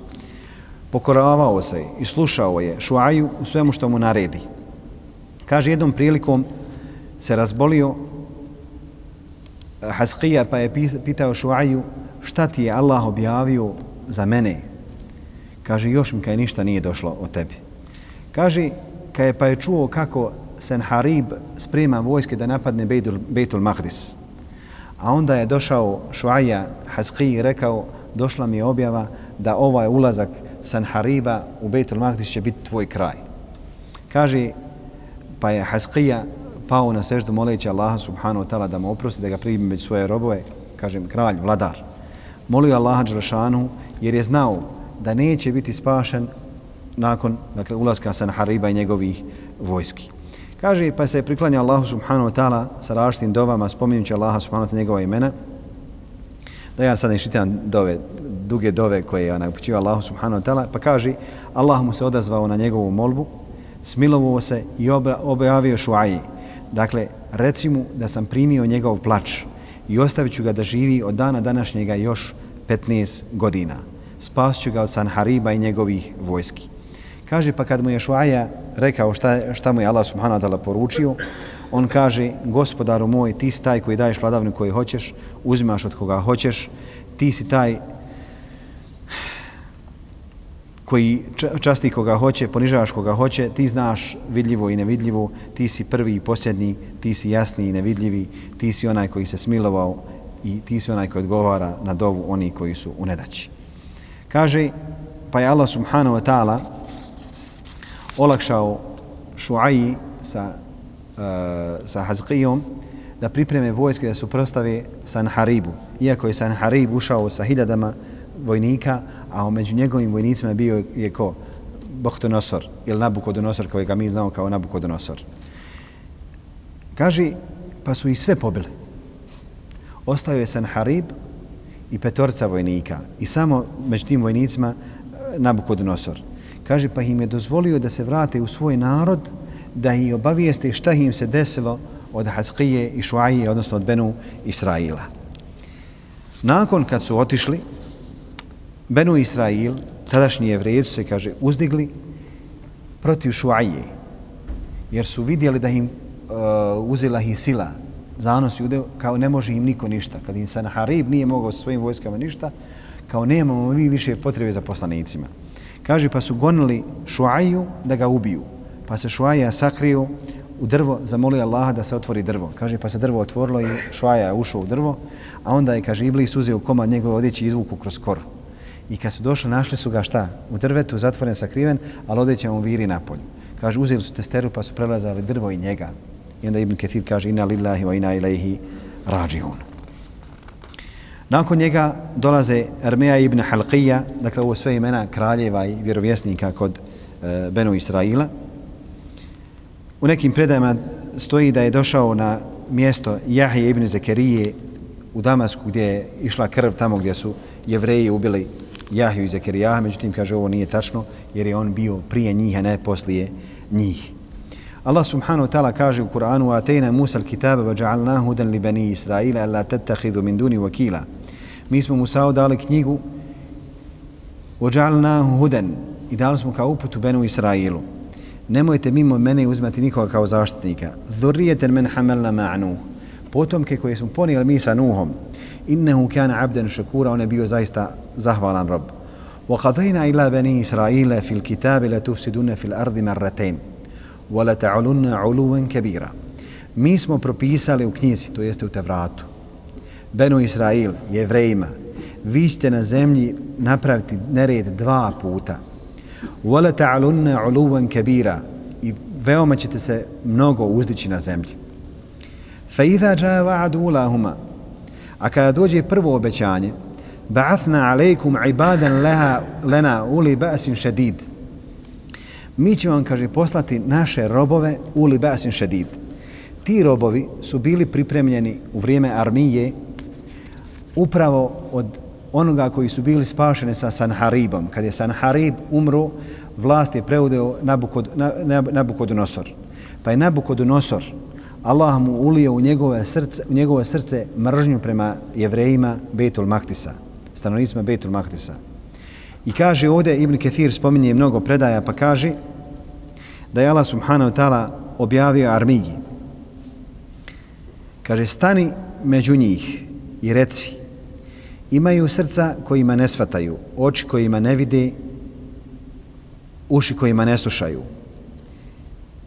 Pokoravao se i slušao je Šuaju u svemu što mu naredi. Kaže, jednom prilikom se razbolio Hazqija pa je pitao Šuaju šta ti je Allah objavio za mene, Kaže, još mi kaj ništa nije došlo od tebi. Kaže, kaj je pa je čuo kako Senharib sprema vojske da napadne Bejtul, Bejtul Mahdis. A onda je došao Šuaja Haski i rekao, došla mi je objava da ovaj ulazak Senhariba u Bejtul Mahdis će biti tvoj kraj. Kaže, pa je Haskija pao na seždu moleći Allaha subhanahu wa ta'ala da mu oprosti, da ga primi među svoje robove, kažem, kralj, vladar. Molio Allaha Đelšanu jer je znao da neće biti spašen nakon dakle, ulaska Sanhariba i njegovih vojski. Kaže, pa se priklanja Allahu subhanahu wa ta'ala sa različitim dovama, spominjući Allaha subhanahu wa ta'ala njegova imena, da ja sad ne šitam dove, duge dove koje je ona upućiva Allahu subhanahu wa ta'ala, pa kaže, Allah mu se odazvao na njegovu molbu, smilovuo se i objavio šuaji. Dakle, reci mu da sam primio njegov plač i ostavit ću ga da živi od dana današnjega još 15 godina. Spasit ga od Sanhariba i njegovih vojski. Kaže, pa kad mu je Šuaja rekao šta, šta mu je Allah subhanahu wa ta'ala poručio, on kaže, gospodaru moj, ti si taj koji daješ vladavnu koji hoćeš, uzimaš od koga hoćeš, ti si taj koji časti koga hoće, ponižavaš koga hoće, ti znaš vidljivo i nevidljivo, ti si prvi i posljednji, ti si jasni i nevidljivi, ti si onaj koji se smilovao i ti si onaj koji odgovara na dovu oni koji su u nedaći. Kaže, pa je Allah subhanahu wa ta'ala olakšao Šuaji sa, uh, sa Hazqijom da pripreme vojske da suprostave Sanharibu. Iako je Sanharib ušao sa hiljadama vojnika, a među njegovim vojnicima bio je ko? Bohtonosor ili Nabukodonosor, koji ga mi znamo kao Nabukodonosor. Kaže, pa su i sve pobili. Ostao je Sanharib i petorca vojnika. I samo među tim vojnicima e, Nabukodonosor. Kaže, pa im je dozvolio da se vrate u svoj narod, da ih obavijeste šta im se desilo od Haskije i Šuaje, odnosno od Benu Israila. Nakon kad su otišli, Benu Israil, tadašnji jevreji su se, kaže, uzdigli protiv Šuaje, jer su vidjeli da im uh, uzela ih sila, zanos jude, udeo, kao ne može im niko ništa. Kad im Sanaharib nije mogao sa svojim vojskama ništa, kao nemamo mi više potrebe za poslanicima. Kaže, pa su gonili Šuaju da ga ubiju. Pa se Šuaja sakrio u drvo, zamoli Allaha da se otvori drvo. Kaže, pa se drvo otvorilo i Šuaja je ušao u drvo, a onda je, kaže, Iblis uzeo komad njegove odjeći i izvuku kroz koru. I kad su došli, našli su ga šta? U drvetu, zatvoren, sakriven, ali odjeća mu viri napolju. Kaže, uzeli su testeru pa su prelazali drvo i njega. I onda Ibn Ketir kaže, ina lillahi wa ina ilaihi rađiun. Nakon njega dolaze Armeja ibn Halqija, dakle ovo sve imena kraljeva i vjerovjesnika kod e, Benu Israila. U nekim predajama stoji da je došao na mjesto Jahije ibn Zekerije u Damasku gdje je išla krv tamo gdje su jevreji ubili Jahiju i Zekerijaha, međutim kaže ovo nije tačno jer je on bio prije njih, a ne poslije njih. Allah subhanahu wa ta'ala kaže u Kur'anu Atejna Musa al-kitaba wa ja'alnahu hudan li bani Israila alla tattakhidhu min duni wakila. Mi smo Musa dali knjigu wa ja'alnahu hudan i dali smo kao uputu benu Israilu. Nemojte mimo mene uzmati nikoga kao zaštitnika. Dhurrijeten men hamalna ma'nu. Potomke koje smo ponijeli mi sa Nuhom. Innehu kana abdan shakura, on je bio zaista zahvalan rob. وقضينا إلى بني إسرائيل في الكتاب لتفسدون في الأرض مرتين ولا تعلن علوا كبيرا Mi smo propisali u knjizi, to jeste u Tevratu, Benu Israil, jevrejima, vi ćete na zemlji napraviti nered dva puta. Wala ta'alunna uluwan kabira i veoma ćete se mnogo uzdići na zemlji. Fa idha jaa wa'du ulahuma. A kada dođe prvo obećanje, ba'athna alejkum ibadan laha lana uli ba'sin shadid. Mi ćemo vam, kaže, poslati naše robove u Libasin Šedid. Ti robovi su bili pripremljeni u vrijeme armije upravo od onoga koji su bili spašeni sa Sanharibom. Kad je Sanharib umro, vlast je preudeo Nabukod, Nabukodonosor. Pa je Nabukodonosor, Allah mu ulio u njegove srce, u njegove srce mržnju prema jevrejima Betul Maktisa, stanovnicima Betul Maktisa. I kaže ovdje, Ibn Kathir spominje mnogo predaja, pa kaže da je Allah subhanahu wa ta'ala objavio armiji. Kaže, stani među njih i reci, imaju srca kojima ne svataju, oči kojima ne vide, uši kojima ne slušaju.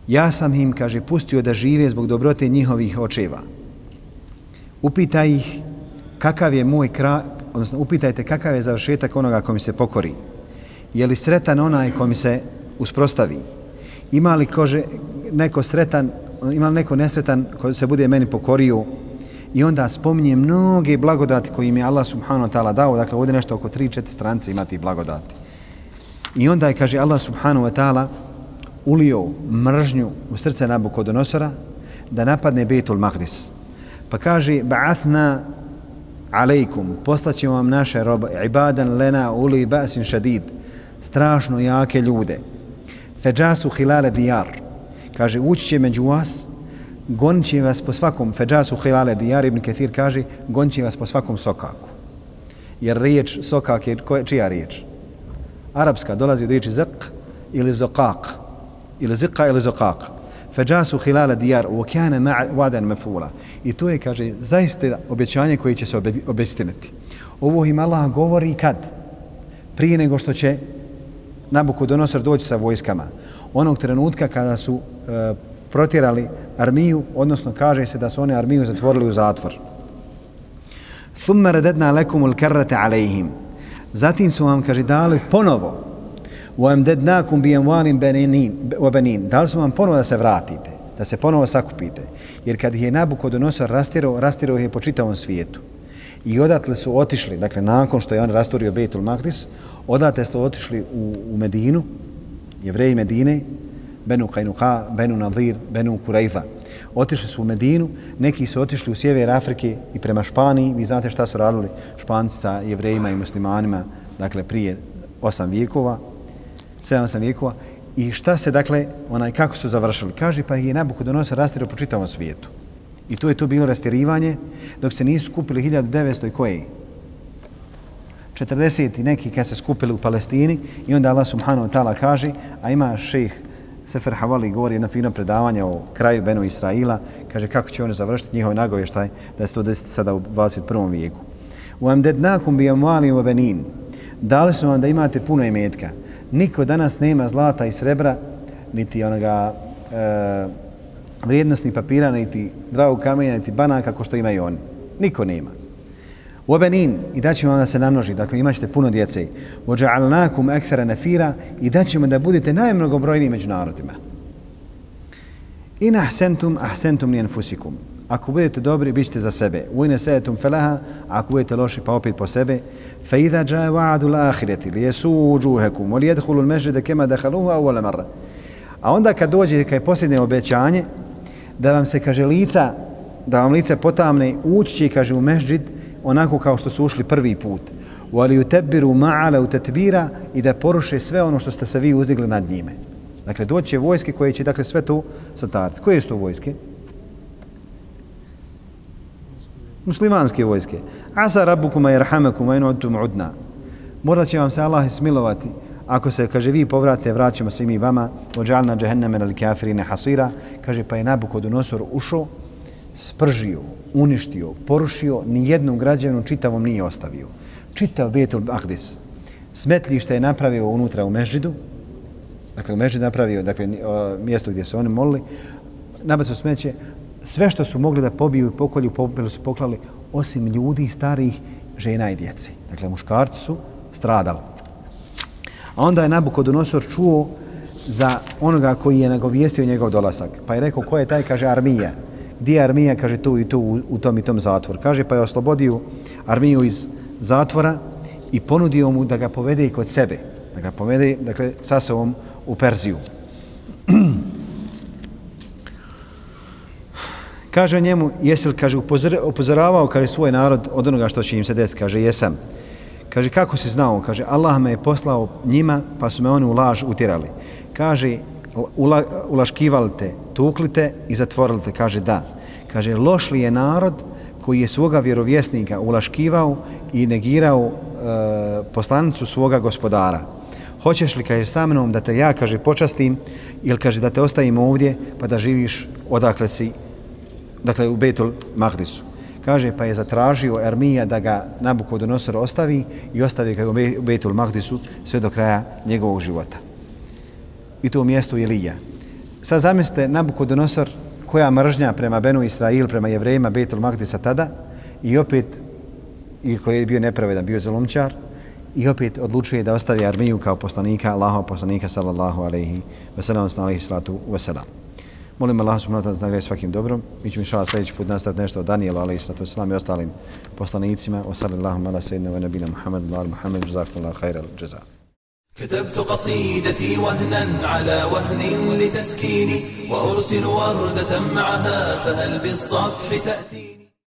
Ja sam im, kaže, pustio da žive zbog dobrote njihovih očeva. Upitaj ih kakav je moj kraj, odnosno upitajte kakav je završetak onoga ko mi se pokori. Je li sretan onaj ko mi se usprostavi? Ima li kože, neko sretan, ima li neko nesretan ko se bude meni pokorio i onda spominje mnoge blagodati koje im je Allah subhanahu wa ta'ala dao, dakle ovdje nešto oko 3-4 strance imati blagodati. I onda je, kaže Allah subhanahu wa ta'ala, ulio mržnju u srce Nabukodonosora da napadne Betul Mahdis. Pa kaže, ba'athna alejkum, postaćemo vam naše robe, ibadan lena uli basin šadid, strašno jake ljude. Feđasu hilale dijar, kaže, ući će među vas, gonit će vas po svakom, feđasu hilale dijar, Ibn Ketir kaže, gonit će vas po svakom sokaku. Jer riječ sokak je, čija riječ? Arapska dolazi od riječi zq ili zokak, ili zika ili zokaka Feđasu hilale dijar, u okeane vadan mefula. I to je, kaže, zaista obećanje koje će se obestiniti. Ovo im Allah govori kad? Prije nego što će Nabukodonosor doći sa vojskama. Onog trenutka kada su e, protjerali armiju, odnosno kaže se da su one armiju zatvorili u zatvor. Thumma radadna lekumul karrate alejhim. Zatim su vam, kaže, dali ponovo u بِيَمْوَانِمْ bi wa benin. Dali smo vam ponovo da se vratite, da se ponovo sakupite. Jer kad ih je Nabukodonosor rastirao, rastirao ih je po čitavom svijetu. I odatle su otišli, dakle nakon što je on rasturio Beitul Maqdis, odatle su otišli u, u Medinu, jevreji Medine, Benu Kajnuha, Benu Nadir, Benu Kurejza. Otišli su u Medinu, neki su otišli u sjever Afrike i prema Španiji. Vi znate šta su radili Španci sa jevrejima i muslimanima, dakle prije osam vijekova, sedam osam ono vijekova. I šta se, dakle, onaj, kako su završili? Kaže, pa je Nabuku donosio rastirio po čitavom svijetu. I to je to bilo rastirivanje, dok se nisu skupili 1900 i koje? 40 i neki kad se skupili u Palestini i onda Allah subhanahu wa ta'ala kaže, a ima šejh Sefer Havali govori jedno fino predavanje o kraju Benu Israila, kaže kako će oni završiti njihove nagovještaj da se to desiti sada u 21. vijeku. U amdednakum bi amwali wa banin. Dali su vam da imate puno imetka. Niko danas nema zlata i srebra, niti onoga e, vrijednostnih papira, niti dragog kamenja, niti banaka, kao što imaju oni. Niko nema. U obenin, i da ćemo da se namnoži, dakle imat ćete puno djece. Vođa'alnakum ekthara nefira, i daćemo da budete najmnogobrojniji među narodima. In ahsentum, ahsentum ni enfusikum. Ako budete dobri, bit ćete za sebe. U ine sejetum felaha, ako budete loši, pa opet po sebe. Fe idha džaje va'adu l'ahireti, li jesu uđuhekum, li jedhulu l'mežide kema dehaluhu, a uvala marra. A onda kad dođe, kad je posljednje obećanje, da vam se, kaže, lica, da vam lice potamne, ući će, kaže, u mežđid, onako kao što su ušli prvi put. U ali utebiru ma'ala u tetbira i da poruše sve ono što ste se vi uzdigli nad njime. Dakle, doći će vojske koje će dakle, sve to satariti. Koje su to vojske? Muslimanske vojske. Asa rabukuma jerhamekuma in odtum udna. Možda će vam se Allah smilovati ako se, kaže, vi povrate, vraćamo se i mi vama, ođalna džehenneme al kafirine hasira, kaže, pa je Nabukodonosor ušao, spržio, uništio, porušio, ni jednom građevnu čitavom nije ostavio. Čitav Betul Ahdis. Smetljište je napravio unutra u Mežđidu, dakle u Mežđidu napravio dakle, mjesto gdje su oni molili, nabacio smeće, sve što su mogli da pobiju i pokolju, pobili su poklali, osim ljudi, starih, žena i djeci. Dakle, muškarci su stradali. A onda je Nabukodonosor čuo za onoga koji je nagovijestio njegov dolasak. Pa je rekao, ko je taj? Kaže, armija gdje je armija, kaže, tu i tu u, u tom i tom zatvor. Kaže, pa je oslobodio armiju iz zatvora i ponudio mu da ga povede i kod sebe. Da ga povede, dakle, sa sobom u Perziju. kaže njemu, jesi li, kaže, upozoravao, kaže, svoj narod od onoga što će im se desiti. Kaže, jesam. Kaže, kako si znao? Kaže, Allah me je poslao njima, pa su me oni u laž utirali. Kaže, ula, ulaškivali te, tukli te i zatvorili te. Kaže da. Kaže, loš li je narod koji je svoga vjerovjesnika ulaškivao i negirao e, poslanicu svoga gospodara. Hoćeš li, kaže, sa mnom da te ja, kaže, počastim ili, kaže, da te ostavim ovdje pa da živiš odakle si, dakle, u Betul Mahdisu. Kaže, pa je zatražio Ermija da ga Nabukodonosor ostavi i ostavi ga u Betul Mahdisu sve do kraja njegovog života i to mjesto Ilija. Sad zamislite Nabukodonosor koja mržnja prema Benu Israil, prema jevrejima Betul Mahdisa tada i opet i koji je bio nepravedan, bio zalomčar i opet odlučuje da ostavi armiju kao poslanika, Allahov poslanika sallallahu alaihi wasallam, odnosno alaihi salatu wasallam. Molim Allah subhanahu wa ta'ala da nagrade svakim dobrom. Mi ćemo inšala sljedeći put nastaviti nešto o Danielu alaihi salatu wasallam i ostalim poslanicima. Wa sallallahu ala sayyidina wa nabina Muhammad wa ala Muhammad jazakumullah khairal jaza. كتبت قصيدتي وهنا على وهن لتسكيني وأرسل وردة معها فهل بالصفح تأتيني